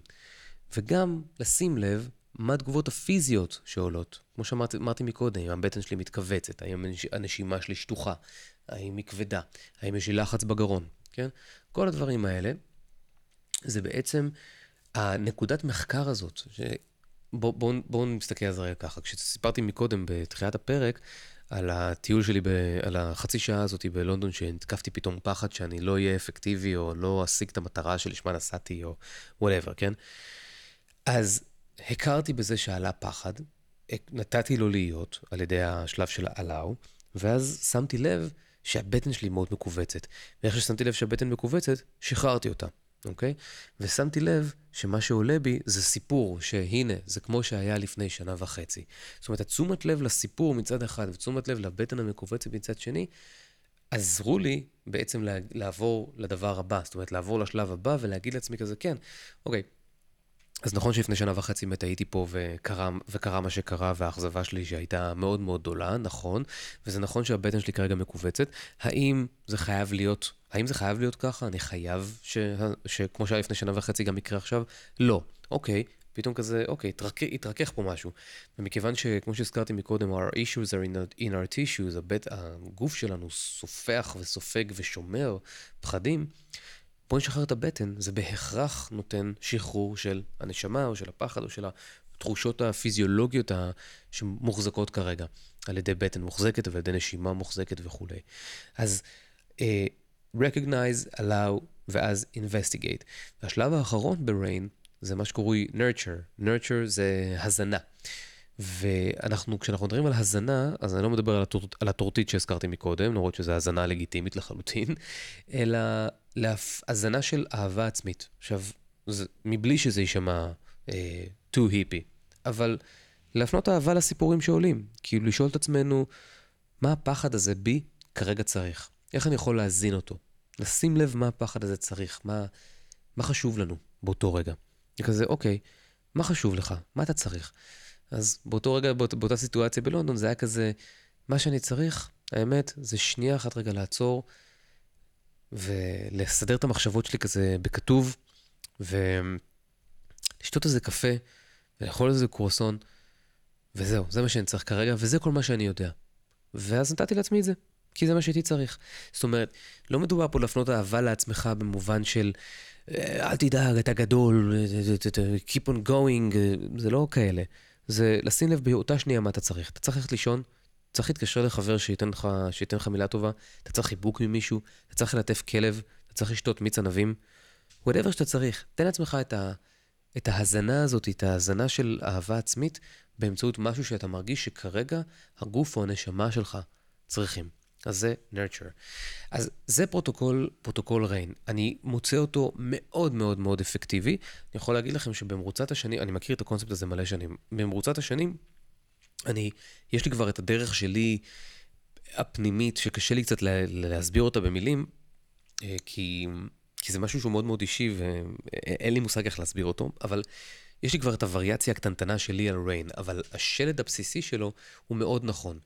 וגם לשים לב מה התגובות הפיזיות שעולות. כמו שאמרתי מקודם, האם הבטן שלי מתכווצת, האם הנשימה שלי שטוחה, האם היא כבדה, האם יש לי לחץ בגרון, כן? כל הדברים האלה, זה בעצם הנקודת מחקר הזאת, ש... בואו בוא, בוא נסתכל על זה רגע ככה. כשסיפרתי מקודם, בתחילת הפרק, על הטיול שלי, ב, על החצי שעה הזאת בלונדון, שהתקפתי פתאום פחד שאני לא אהיה אפקטיבי, או לא אשיג את המטרה שלשמה נסעתי, או whatever, כן? אז הכרתי בזה שעלה פחד, נתתי לו להיות על ידי השלב של allow, ואז שמתי לב שהבטן שלי מאוד מכווצת. ואיך ששמתי לב שהבטן מכווצת, שחררתי אותה. אוקיי? ושמתי לב שמה שעולה בי זה סיפור, שהנה, זה כמו שהיה לפני שנה וחצי. זאת אומרת, התשומת לב לסיפור מצד אחד ותשומת לב לבטן המכווצת מצד שני, עזרו לי בעצם לעבור לדבר הבא. זאת אומרת, לעבור לשלב הבא ולהגיד לעצמי כזה, כן, אוקיי, אז נכון שלפני שנה וחצי באמת הייתי פה וקרה, וקרה מה שקרה, והאכזבה שלי שהייתה מאוד מאוד גדולה, נכון, וזה נכון שהבטן שלי כרגע מכווצת. האם זה חייב להיות, האם זה חייב להיות ככה? אני חייב ש, שכמו שהיה לפני שנה וחצי גם יקרה עכשיו? לא. אוקיי, פתאום כזה, אוקיי, התרכ, התרכך פה משהו. ומכיוון שכמו שהזכרתי מקודם, our issues are in, in our tissues, הבט, הגוף שלנו סופח וסופג ושומר פחדים, בוא נשחרר את הבטן, זה בהכרח נותן שחרור של הנשמה, או של הפחד, או של התחושות הפיזיולוגיות שמוחזקות כרגע על ידי בטן מוחזקת ועל ידי נשימה מוחזקת וכולי. אז uh, recognize, allow, ואז investigate. והשלב האחרון ב-rain זה מה שקרוי nurture. nurture זה הזנה. ואנחנו, כשאנחנו מדברים על הזנה, אז אני לא מדבר על, הטור, על הטורטית שהזכרתי מקודם, למרות שזו הזנה לגיטימית לחלוטין, אלא להזנה של אהבה עצמית. עכשיו, זה, מבלי שזה יישמע אה, too hippy, אבל להפנות אהבה לסיפורים שעולים. כאילו לשאול את עצמנו, מה הפחד הזה בי כרגע צריך? איך אני יכול להזין אותו? לשים לב מה הפחד הזה צריך, מה, מה חשוב לנו באותו רגע. כזה, אוקיי, מה חשוב לך? מה אתה צריך? אז באותו רגע, באות, באותה סיטואציה בלונדון, זה היה כזה, מה שאני צריך, האמת, זה שנייה אחת רגע לעצור ולסדר את המחשבות שלי כזה בכתוב, ולשתות איזה קפה, ולאכול איזה קרואסון, וזהו, זה מה שאני צריך כרגע, וזה כל מה שאני יודע. ואז נתתי לעצמי את זה, כי זה מה שהייתי צריך. זאת אומרת, לא מדובר פה להפנות אהבה לעצמך במובן של אה, אל תדאג, אתה גדול, keep on going, זה לא כאלה. זה לשים לב באותה שנייה מה אתה צריך. אתה צריך ללכת לישון, צריך להתקשר לחבר שייתן לך, שייתן לך מילה טובה, אתה צריך חיבוק ממישהו, אתה צריך ללטף כלב, אתה צריך לשתות מיץ ענבים. whatever שאתה צריך, תן לעצמך את, ה, את ההזנה הזאת, את ההזנה של אהבה עצמית, באמצעות משהו שאתה מרגיש שכרגע הגוף או הנשמה שלך צריכים. אז זה nurture. אז זה פרוטוקול, פרוטוקול RAIN. אני מוצא אותו מאוד מאוד מאוד אפקטיבי. אני יכול להגיד לכם שבמרוצת השנים, אני מכיר את הקונספט הזה מלא שנים, במרוצת השנים, אני, יש לי כבר את הדרך שלי הפנימית, שקשה לי קצת לה, להסביר אותה במילים, אה, כי, כי זה משהו שהוא מאוד מאוד אישי ואין לי מושג איך להסביר אותו, אבל יש לי כבר את הווריאציה הקטנטנה שלי על ריין, אבל השלד הבסיסי שלו הוא מאוד נכון.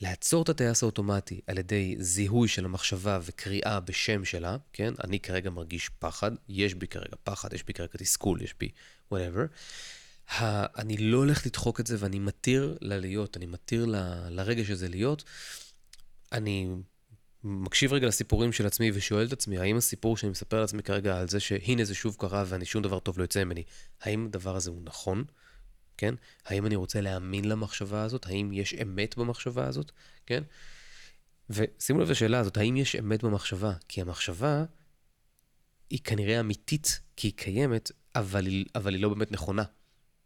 לעצור את הטייס האוטומטי על ידי זיהוי של המחשבה וקריאה בשם שלה, כן? אני כרגע מרגיש פחד, יש בי כרגע פחד, יש בי כרגע תסכול, יש בי whatever. ה- אני לא הולך לדחוק את זה ואני מתיר לה להיות, אני מתיר ל- לרגש הזה להיות. אני מקשיב רגע לסיפורים של עצמי ושואל את עצמי, האם הסיפור שאני מספר לעצמי כרגע על זה שהנה זה שוב קרה ואני שום דבר טוב לא יוצא ממני, האם הדבר הזה הוא נכון? כן? האם אני רוצה להאמין למחשבה הזאת? האם יש אמת במחשבה הזאת? כן? ושימו לב לשאלה הזאת, האם יש אמת במחשבה? כי המחשבה היא כנראה אמיתית כי היא קיימת, אבל היא, אבל היא לא באמת נכונה.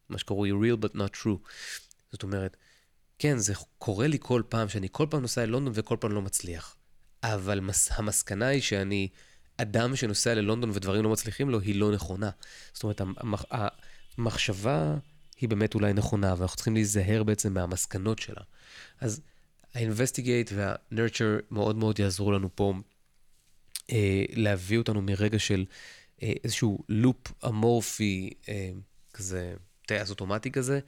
מה שקרוי real but not true. זאת אומרת, כן, זה קורה לי כל פעם, שאני כל פעם נוסע ללונדון וכל פעם לא מצליח. אבל מס, המסקנה היא שאני אדם שנוסע ללונדון ודברים לא מצליחים לו, היא לא נכונה. זאת אומרת, המח, המחשבה היא באמת אולי נכונה, ואנחנו צריכים להיזהר בעצם מהמסקנות שלה. אז ה-investigate וה-nurture מאוד מאוד יעזרו לנו פה אה, להביא אותנו מרגע של אה, איזשהו לופ אמורפי, אה, כזה, טייס אוטומטי כזה,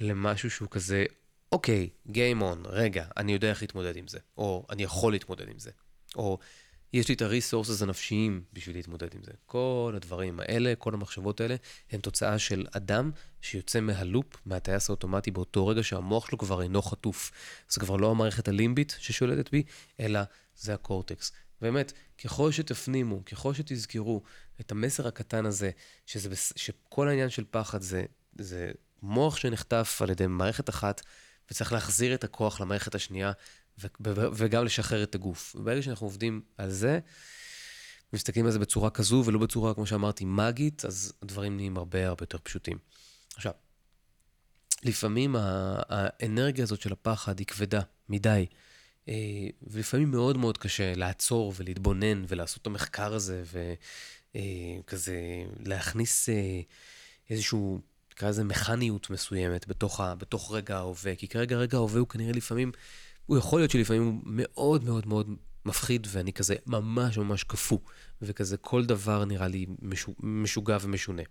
למשהו שהוא כזה אוקיי, Game on, רגע, אני יודע איך להתמודד עם זה, או אני יכול להתמודד עם זה, או יש לי את הריסורסס הנפשיים בשביל להתמודד עם זה. כל הדברים האלה, כל המחשבות האלה, הן תוצאה של אדם שיוצא מהלופ, מהטייס האוטומטי, באותו רגע שהמוח שלו כבר אינו חטוף. זה כבר לא המערכת הלימבית ששולטת בי, אלא זה הקורטקס. באמת, ככל שתפנימו, ככל שתזכרו את המסר הקטן הזה, שזה, שכל העניין של פחד זה, זה מוח שנחטף על ידי מערכת אחת, וצריך להחזיר את הכוח למערכת השנייה, וגם לשחרר את הגוף. וברגע שאנחנו עובדים על זה, מסתכלים על זה בצורה כזו, ולא בצורה, כמו שאמרתי, מאגית, אז הדברים נהיים הרבה הרבה יותר פשוטים. עכשיו, לפעמים האנרגיה הזאת של הפחד היא כבדה מדי, אה, ולפעמים מאוד מאוד קשה לעצור ולהתבונן ולעשות את המחקר הזה, וכזה אה, להכניס אה, איזשהו נקרא לזה מכניות מסוימת בתוך, ה, בתוך רגע ההווה, כי כרגע רגע ההווה הוא כנראה לפעמים, הוא יכול להיות שלפעמים הוא מאוד מאוד מאוד מפחיד, ואני כזה ממש ממש קפוא, וכזה כל דבר נראה לי משוגע ומשונה.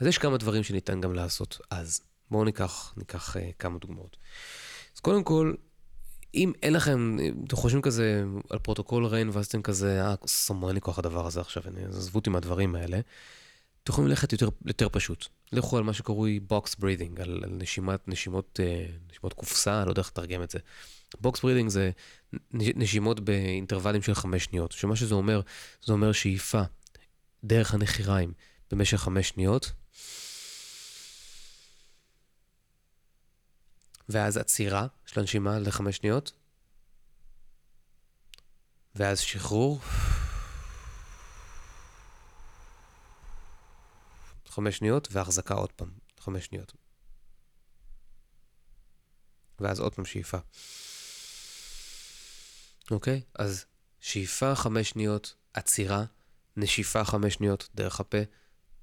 אז יש כמה דברים שניתן גם לעשות אז. בואו ניקח, ניקח uh, כמה דוגמאות. אז קודם כל, אם אין לכם, אתם חושבים כזה על פרוטוקול RAIN, ואז אתם כזה, אה, לי כוח הדבר הזה עכשיו, עזבו אותי מהדברים האלה. אתם יכולים ללכת יותר, יותר פשוט. לכו על מה שקרוי box breathing, על, על נשימת, נשימות, אה, נשימות קופסה, לא יודע איך לתרגם את זה. box breathing זה נשימות באינטרוולים של חמש שניות, שמה שזה אומר, זה אומר שאיפה דרך הנחיריים במשך חמש שניות, ואז עצירה של הנשימה לחמש שניות, ואז שחרור. חמש שניות, והחזקה עוד פעם, חמש שניות. ואז עוד פעם שאיפה. אוקיי? אז שאיפה חמש שניות, עצירה, נשיפה חמש שניות דרך הפה,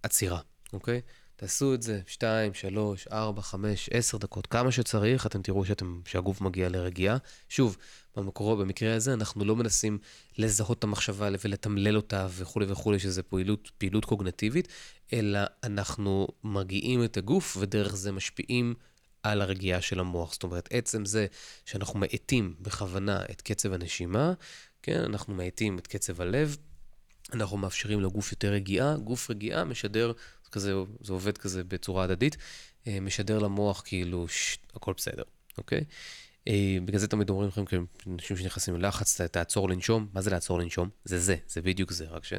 עצירה, אוקיי? תעשו את זה 2, 3, 4, 5, 10 דקות, כמה שצריך, אתם תראו שאתם, שהגוף מגיע לרגיעה. שוב, במקורו, במקרה הזה, אנחנו לא מנסים לזהות את המחשבה ולתמלל אותה וכולי וכולי, שזה פעילות, פעילות קוגנטיבית, אלא אנחנו מרגיעים את הגוף ודרך זה משפיעים על הרגיעה של המוח. זאת אומרת, עצם זה שאנחנו מאטים בכוונה את קצב הנשימה, כן, אנחנו מאטים את קצב הלב, אנחנו מאפשרים לגוף יותר רגיעה, גוף רגיעה משדר כזה, זה עובד כזה בצורה הדדית, אה, משדר למוח כאילו, ש... הכל בסדר, אוקיי? אה, בגלל זה תמיד אומרים לכם, אנשים שנכנסים ללחץ, תעצור לנשום. מה זה לעצור לנשום? זה זה, זה בדיוק זה, רק ש...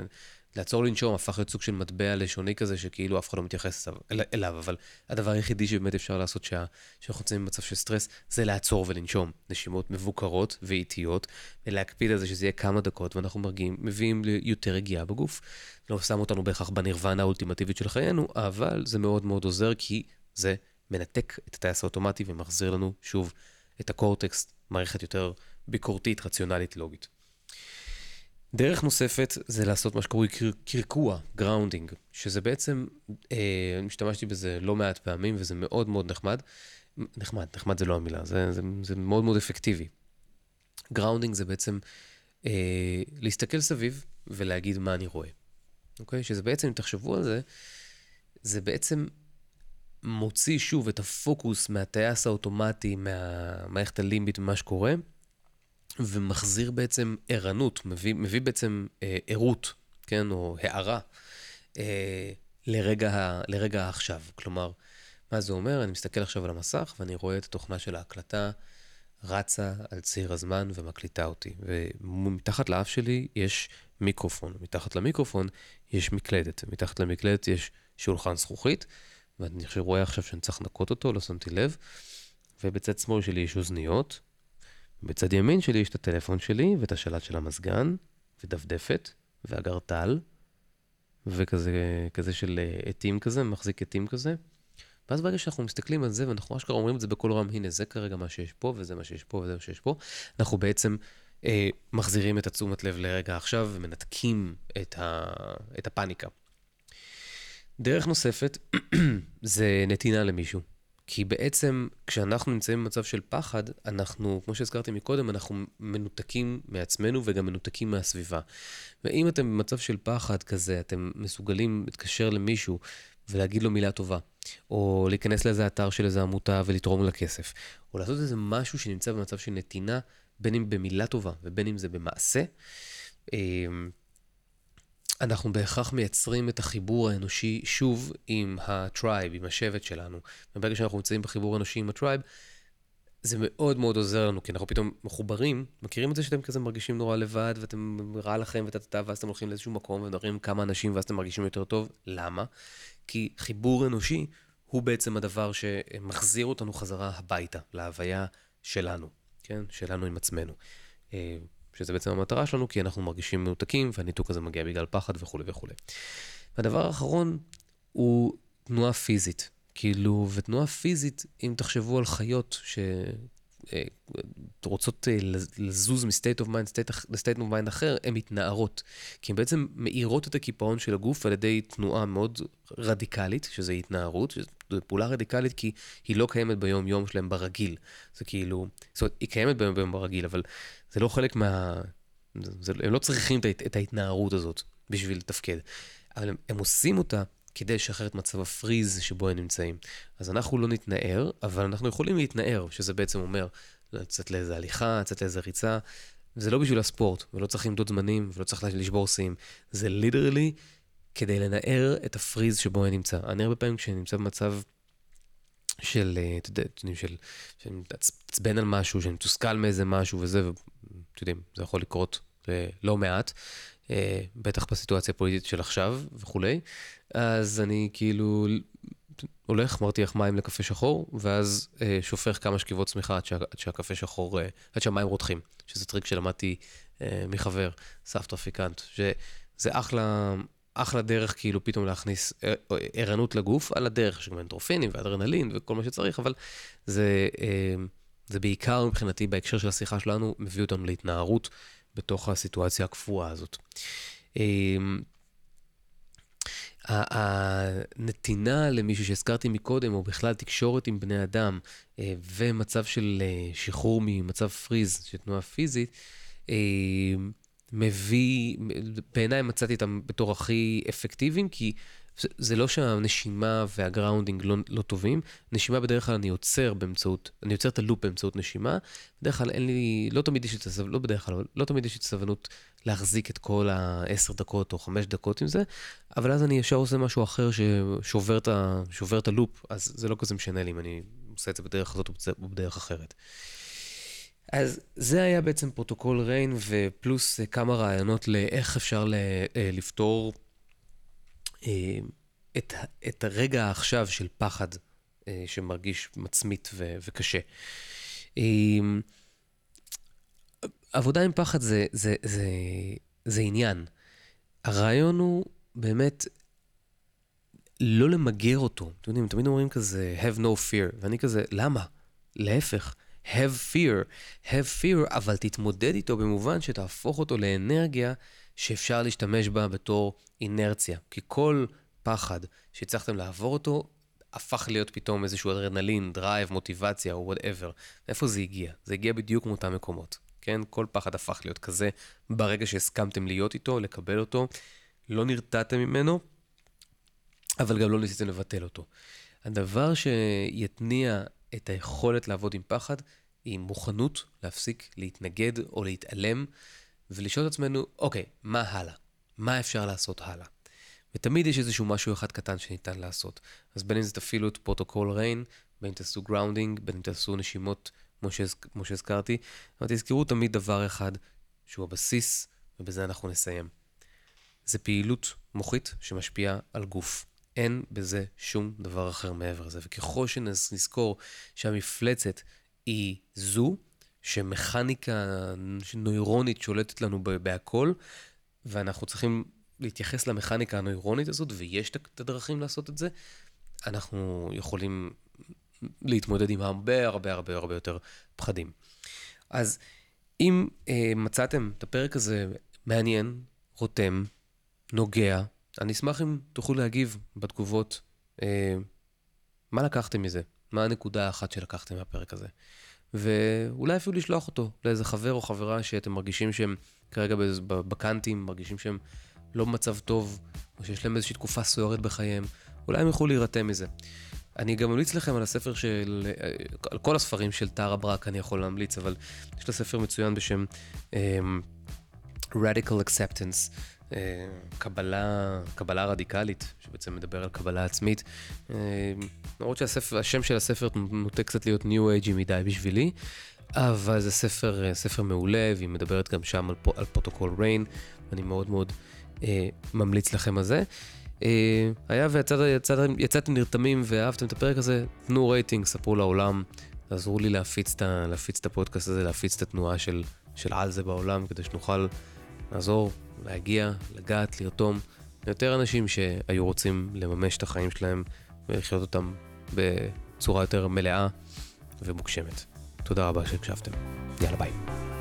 לעצור לנשום הפך להיות סוג של מטבע לשוני כזה, שכאילו אף אחד לא מתייחס אליו, אבל הדבר היחידי שבאמת אפשר לעשות שאנחנו נמצאים במצב של סטרס, זה לעצור ולנשום. נשימות מבוקרות ואיטיות, ולהקפיד על זה שזה יהיה כמה דקות, ואנחנו מרגיעים, מביאים ליותר רגיעה בגוף. לא שם אותנו בהכרח בנירוונה האולטימטיבית של חיינו, אבל זה מאוד מאוד עוזר, כי זה מנתק את הטייס האוטומטי ומחזיר לנו שוב את הקורטקס, מערכת יותר ביקורתית, רציונלית, לוגית. דרך נוספת זה לעשות מה שקרוי קרקוע, grounding, שזה בעצם, אה, השתמשתי בזה לא מעט פעמים וזה מאוד מאוד נחמד. נחמד, נחמד זה לא המילה, זה, זה, זה מאוד מאוד אפקטיבי. grounding זה בעצם אה, להסתכל סביב ולהגיד מה אני רואה. אוקיי? שזה בעצם, אם תחשבו על זה, זה בעצם מוציא שוב את הפוקוס מהטייס האוטומטי, מהמערכת הלימבית, ממה שקורה, ומחזיר בעצם ערנות, מביא, מביא בעצם אה, ערות, כן, או הערה, אה, לרגע, לרגע העכשיו. כלומר, מה זה אומר? אני מסתכל עכשיו על המסך ואני רואה את התוכנה של ההקלטה רצה על ציר הזמן ומקליטה אותי. ומתחת לאף שלי יש מיקרופון, מתחת למיקרופון יש מקלדת, מתחת למקלדת יש שולחן זכוכית, ואני רואה עכשיו שאני צריך לנקות אותו, לא שמתי לב, ובצד שמאל שלי יש אוזניות, בצד ימין שלי יש את הטלפון שלי ואת השלט של המזגן, ודפדפת, ואגרטל, וכזה כזה של אה, עטים כזה, מחזיק עטים כזה. ואז ברגע שאנחנו מסתכלים על זה, ואנחנו אשכרה אומרים את זה בקול רם, הנה, זה כרגע מה שיש פה, וזה מה שיש פה, וזה מה שיש פה, אנחנו בעצם אה, מחזירים את התשומת לב לרגע עכשיו, ומנתקים את, ה, את הפאניקה. דרך נוספת זה נתינה למישהו. כי בעצם כשאנחנו נמצאים במצב של פחד, אנחנו, כמו שהזכרתי מקודם, אנחנו מנותקים מעצמנו וגם מנותקים מהסביבה. ואם אתם במצב של פחד כזה, אתם מסוגלים להתקשר למישהו ולהגיד לו מילה טובה, או להיכנס לאיזה אתר של איזה עמותה ולתרום לה כסף, או לעשות איזה משהו שנמצא במצב של נתינה, בין אם במילה טובה ובין אם זה במעשה. אנחנו בהכרח מייצרים את החיבור האנושי שוב עם ה tribe, עם השבט שלנו. וברגע שאנחנו נמצאים בחיבור האנושי עם ה tribe, זה מאוד מאוד עוזר לנו, כי אנחנו פתאום מחוברים, מכירים את זה שאתם כזה מרגישים נורא לבד, ואתם רע לכם וטטטה, ואז אתם הולכים לאיזשהו מקום ומדברים עם כמה אנשים, ואז אתם מרגישים יותר טוב. למה? כי חיבור אנושי הוא בעצם הדבר שמחזיר אותנו חזרה הביתה, להוויה שלנו, כן? שלנו עם עצמנו. אה, שזה בעצם המטרה שלנו, כי אנחנו מרגישים מנותקים, והניתוק הזה מגיע בגלל פחד וכולי וכולי. והדבר האחרון הוא תנועה פיזית. כאילו, ותנועה פיזית, אם תחשבו על חיות שרוצות אה, לזוז מ state of mind ל state of mind אחר, הן מתנערות. כי הן בעצם מאירות את הקיפאון של הגוף על ידי תנועה מאוד רדיקלית, שזה התנערות, זו פעולה רדיקלית כי היא לא קיימת ביום-יום שלהם ברגיל. זה כאילו, זאת אומרת, היא קיימת ביום-יום ברגיל, אבל זה לא חלק מה... זה, הם לא צריכים את, את ההתנערות הזאת בשביל לתפקד. אבל הם, הם עושים אותה כדי לשחרר את מצב הפריז שבו הם נמצאים. אז אנחנו לא נתנער, אבל אנחנו יכולים להתנער, שזה בעצם אומר לצאת לאיזה הליכה, לצאת לאיזה ריצה. זה לא בשביל הספורט, ולא צריך למדוד זמנים, ולא צריך לשבור שיאים. זה ליטרלי כדי לנער את הפריז שבו אני נמצא. אני הרבה פעמים כשאני נמצא במצב של, אה, אתה יודע, של, שאני מתעצבן על משהו, שאני מתוסכל מאיזה משהו וזה, ואתם יודעים, זה יכול לקרות אה, לא מעט, אה, בטח בסיטואציה הפוליטית של עכשיו וכולי, אז אני כאילו הולך, מרתיח מים לקפה שחור, ואז שופך כמה שכיבות צמיחה עד, שה, עד שהקפה שחור, עד שהמים רותחים, שזה טריק שלמדתי מחבר, סבתא אפיקנט, שזה אחלה, אחלה דרך כאילו פתאום להכניס אה, אה, ערנות לגוף, על הדרך, יש גם אנטרופינים ואדרנלין וכל מה שצריך, אבל זה, אה, זה בעיקר מבחינתי בהקשר של השיחה שלנו, מביא אותנו להתנערות בתוך הסיטואציה הקפואה הזאת. הנתינה למישהו שהזכרתי מקודם, או בכלל תקשורת עם בני אדם, ומצב של שחרור ממצב freeze, של תנועה פיזית, מביא, בעיניי מצאתי אותם בתור הכי אפקטיביים, כי זה, זה לא שהנשימה וה grounding לא, לא טובים, נשימה בדרך כלל אני יוצר באמצעות, אני יוצר את ה loop באמצעות נשימה, בדרך כלל אין לי, לא תמיד יש לי את הסבלנות, לא בדרך כלל, לא תמיד יש לי את הסבלנות להחזיק את כל העשר דקות או חמש דקות עם זה, אבל אז אני ישר עושה משהו אחר ששובר את, ה, את ה loop, אז זה לא כזה משנה לי אם אני עושה את זה בדרך הזאת או בדרך אחרת. אז זה היה בעצם פרוטוקול RAIN, ופלוס אה, כמה רעיונות לאיך אפשר אה, לפתור אה, את, את הרגע העכשיו של פחד שמרגיש מצמית ו, וקשה. עבודה עם פחד זה, זה, זה, זה עניין. הרעיון הוא באמת לא למגר אותו. אתם יודעים, תמיד אומרים כזה, have no fear, ואני כזה, למה? להפך. Have fear, have fear, אבל תתמודד איתו במובן שתהפוך אותו לאנרגיה שאפשר להשתמש בה בתור אינרציה. כי כל פחד שהצלחתם לעבור אותו, הפך להיות פתאום איזשהו אדרנלין, drive, מוטיבציה או whatever. מאיפה זה הגיע? זה הגיע בדיוק מאותם מקומות. כן? כל פחד הפך להיות כזה ברגע שהסכמתם להיות איתו, לקבל אותו, לא נרתעתם ממנו, אבל גם לא ניסיתם לבטל אותו. הדבר שיתניע את היכולת לעבוד עם פחד, היא מוכנות להפסיק להתנגד או להתעלם, ולשאול את עצמנו, אוקיי, מה הלאה? מה אפשר לעשות הלאה? ותמיד יש איזשהו משהו אחד קטן שניתן לעשות. אז בין אם זה תפעילו את פרוטוקול RAIN, בין אם תעשו grounding, בין אם תעשו נשימות כמו, שהז... כמו שהזכרתי, אבל תזכרו תמיד דבר אחד שהוא הבסיס, ובזה אנחנו נסיים. זה פעילות מוחית שמשפיעה על גוף. אין בזה שום דבר אחר מעבר לזה. וככל שנזכור שהמפלצת היא זו, שמכניקה נוירונית שולטת לנו בהכל, ואנחנו צריכים להתייחס למכניקה הנוירונית הזאת, ויש את הדרכים לעשות את זה, אנחנו יכולים להתמודד עם הרבה הרבה הרבה הרבה יותר פחדים. אז אם אה, מצאתם את הפרק הזה מעניין, רותם, נוגע, אני אשמח אם תוכלו להגיב בתגובות אה, מה לקחתם מזה, מה הנקודה האחת שלקחתם מהפרק הזה. ואולי אפילו לשלוח אותו לאיזה חבר או חברה שאתם מרגישים שהם כרגע בקאנטים, מרגישים שהם לא במצב טוב, או שיש להם איזושהי תקופה סוערת בחייהם, אולי הם יוכלו להירתם מזה. אני גם ממליץ לכם על הספר של, על כל הספרים של טרה בראך אני יכול להמליץ, אבל יש לה ספר מצוין בשם um, Radical Acceptance, קבלה, קבלה רדיקלית, שבעצם מדבר על קבלה עצמית. Uh, למרות שהשם של הספר נוטה קצת להיות New Age מדי בשבילי, אבל זה ספר, ספר מעולה, והיא מדברת גם שם על, על פרוטוקול RAIN, אני מאוד מאוד uh, ממליץ לכם על זה. אה, היה ויצאתם יצאת, נרתמים ואהבתם את הפרק הזה, תנו רייטינג, ספרו לעולם, תעזרו לי להפיץ את, להפיץ את הפודקאסט הזה, להפיץ את התנועה של, של על זה בעולם, כדי שנוכל לעזור, להגיע, לגעת, לרתום ליותר אנשים שהיו רוצים לממש את החיים שלהם ולחיות אותם בצורה יותר מלאה ומוגשמת. תודה רבה שהקשבתם. יאללה ביי.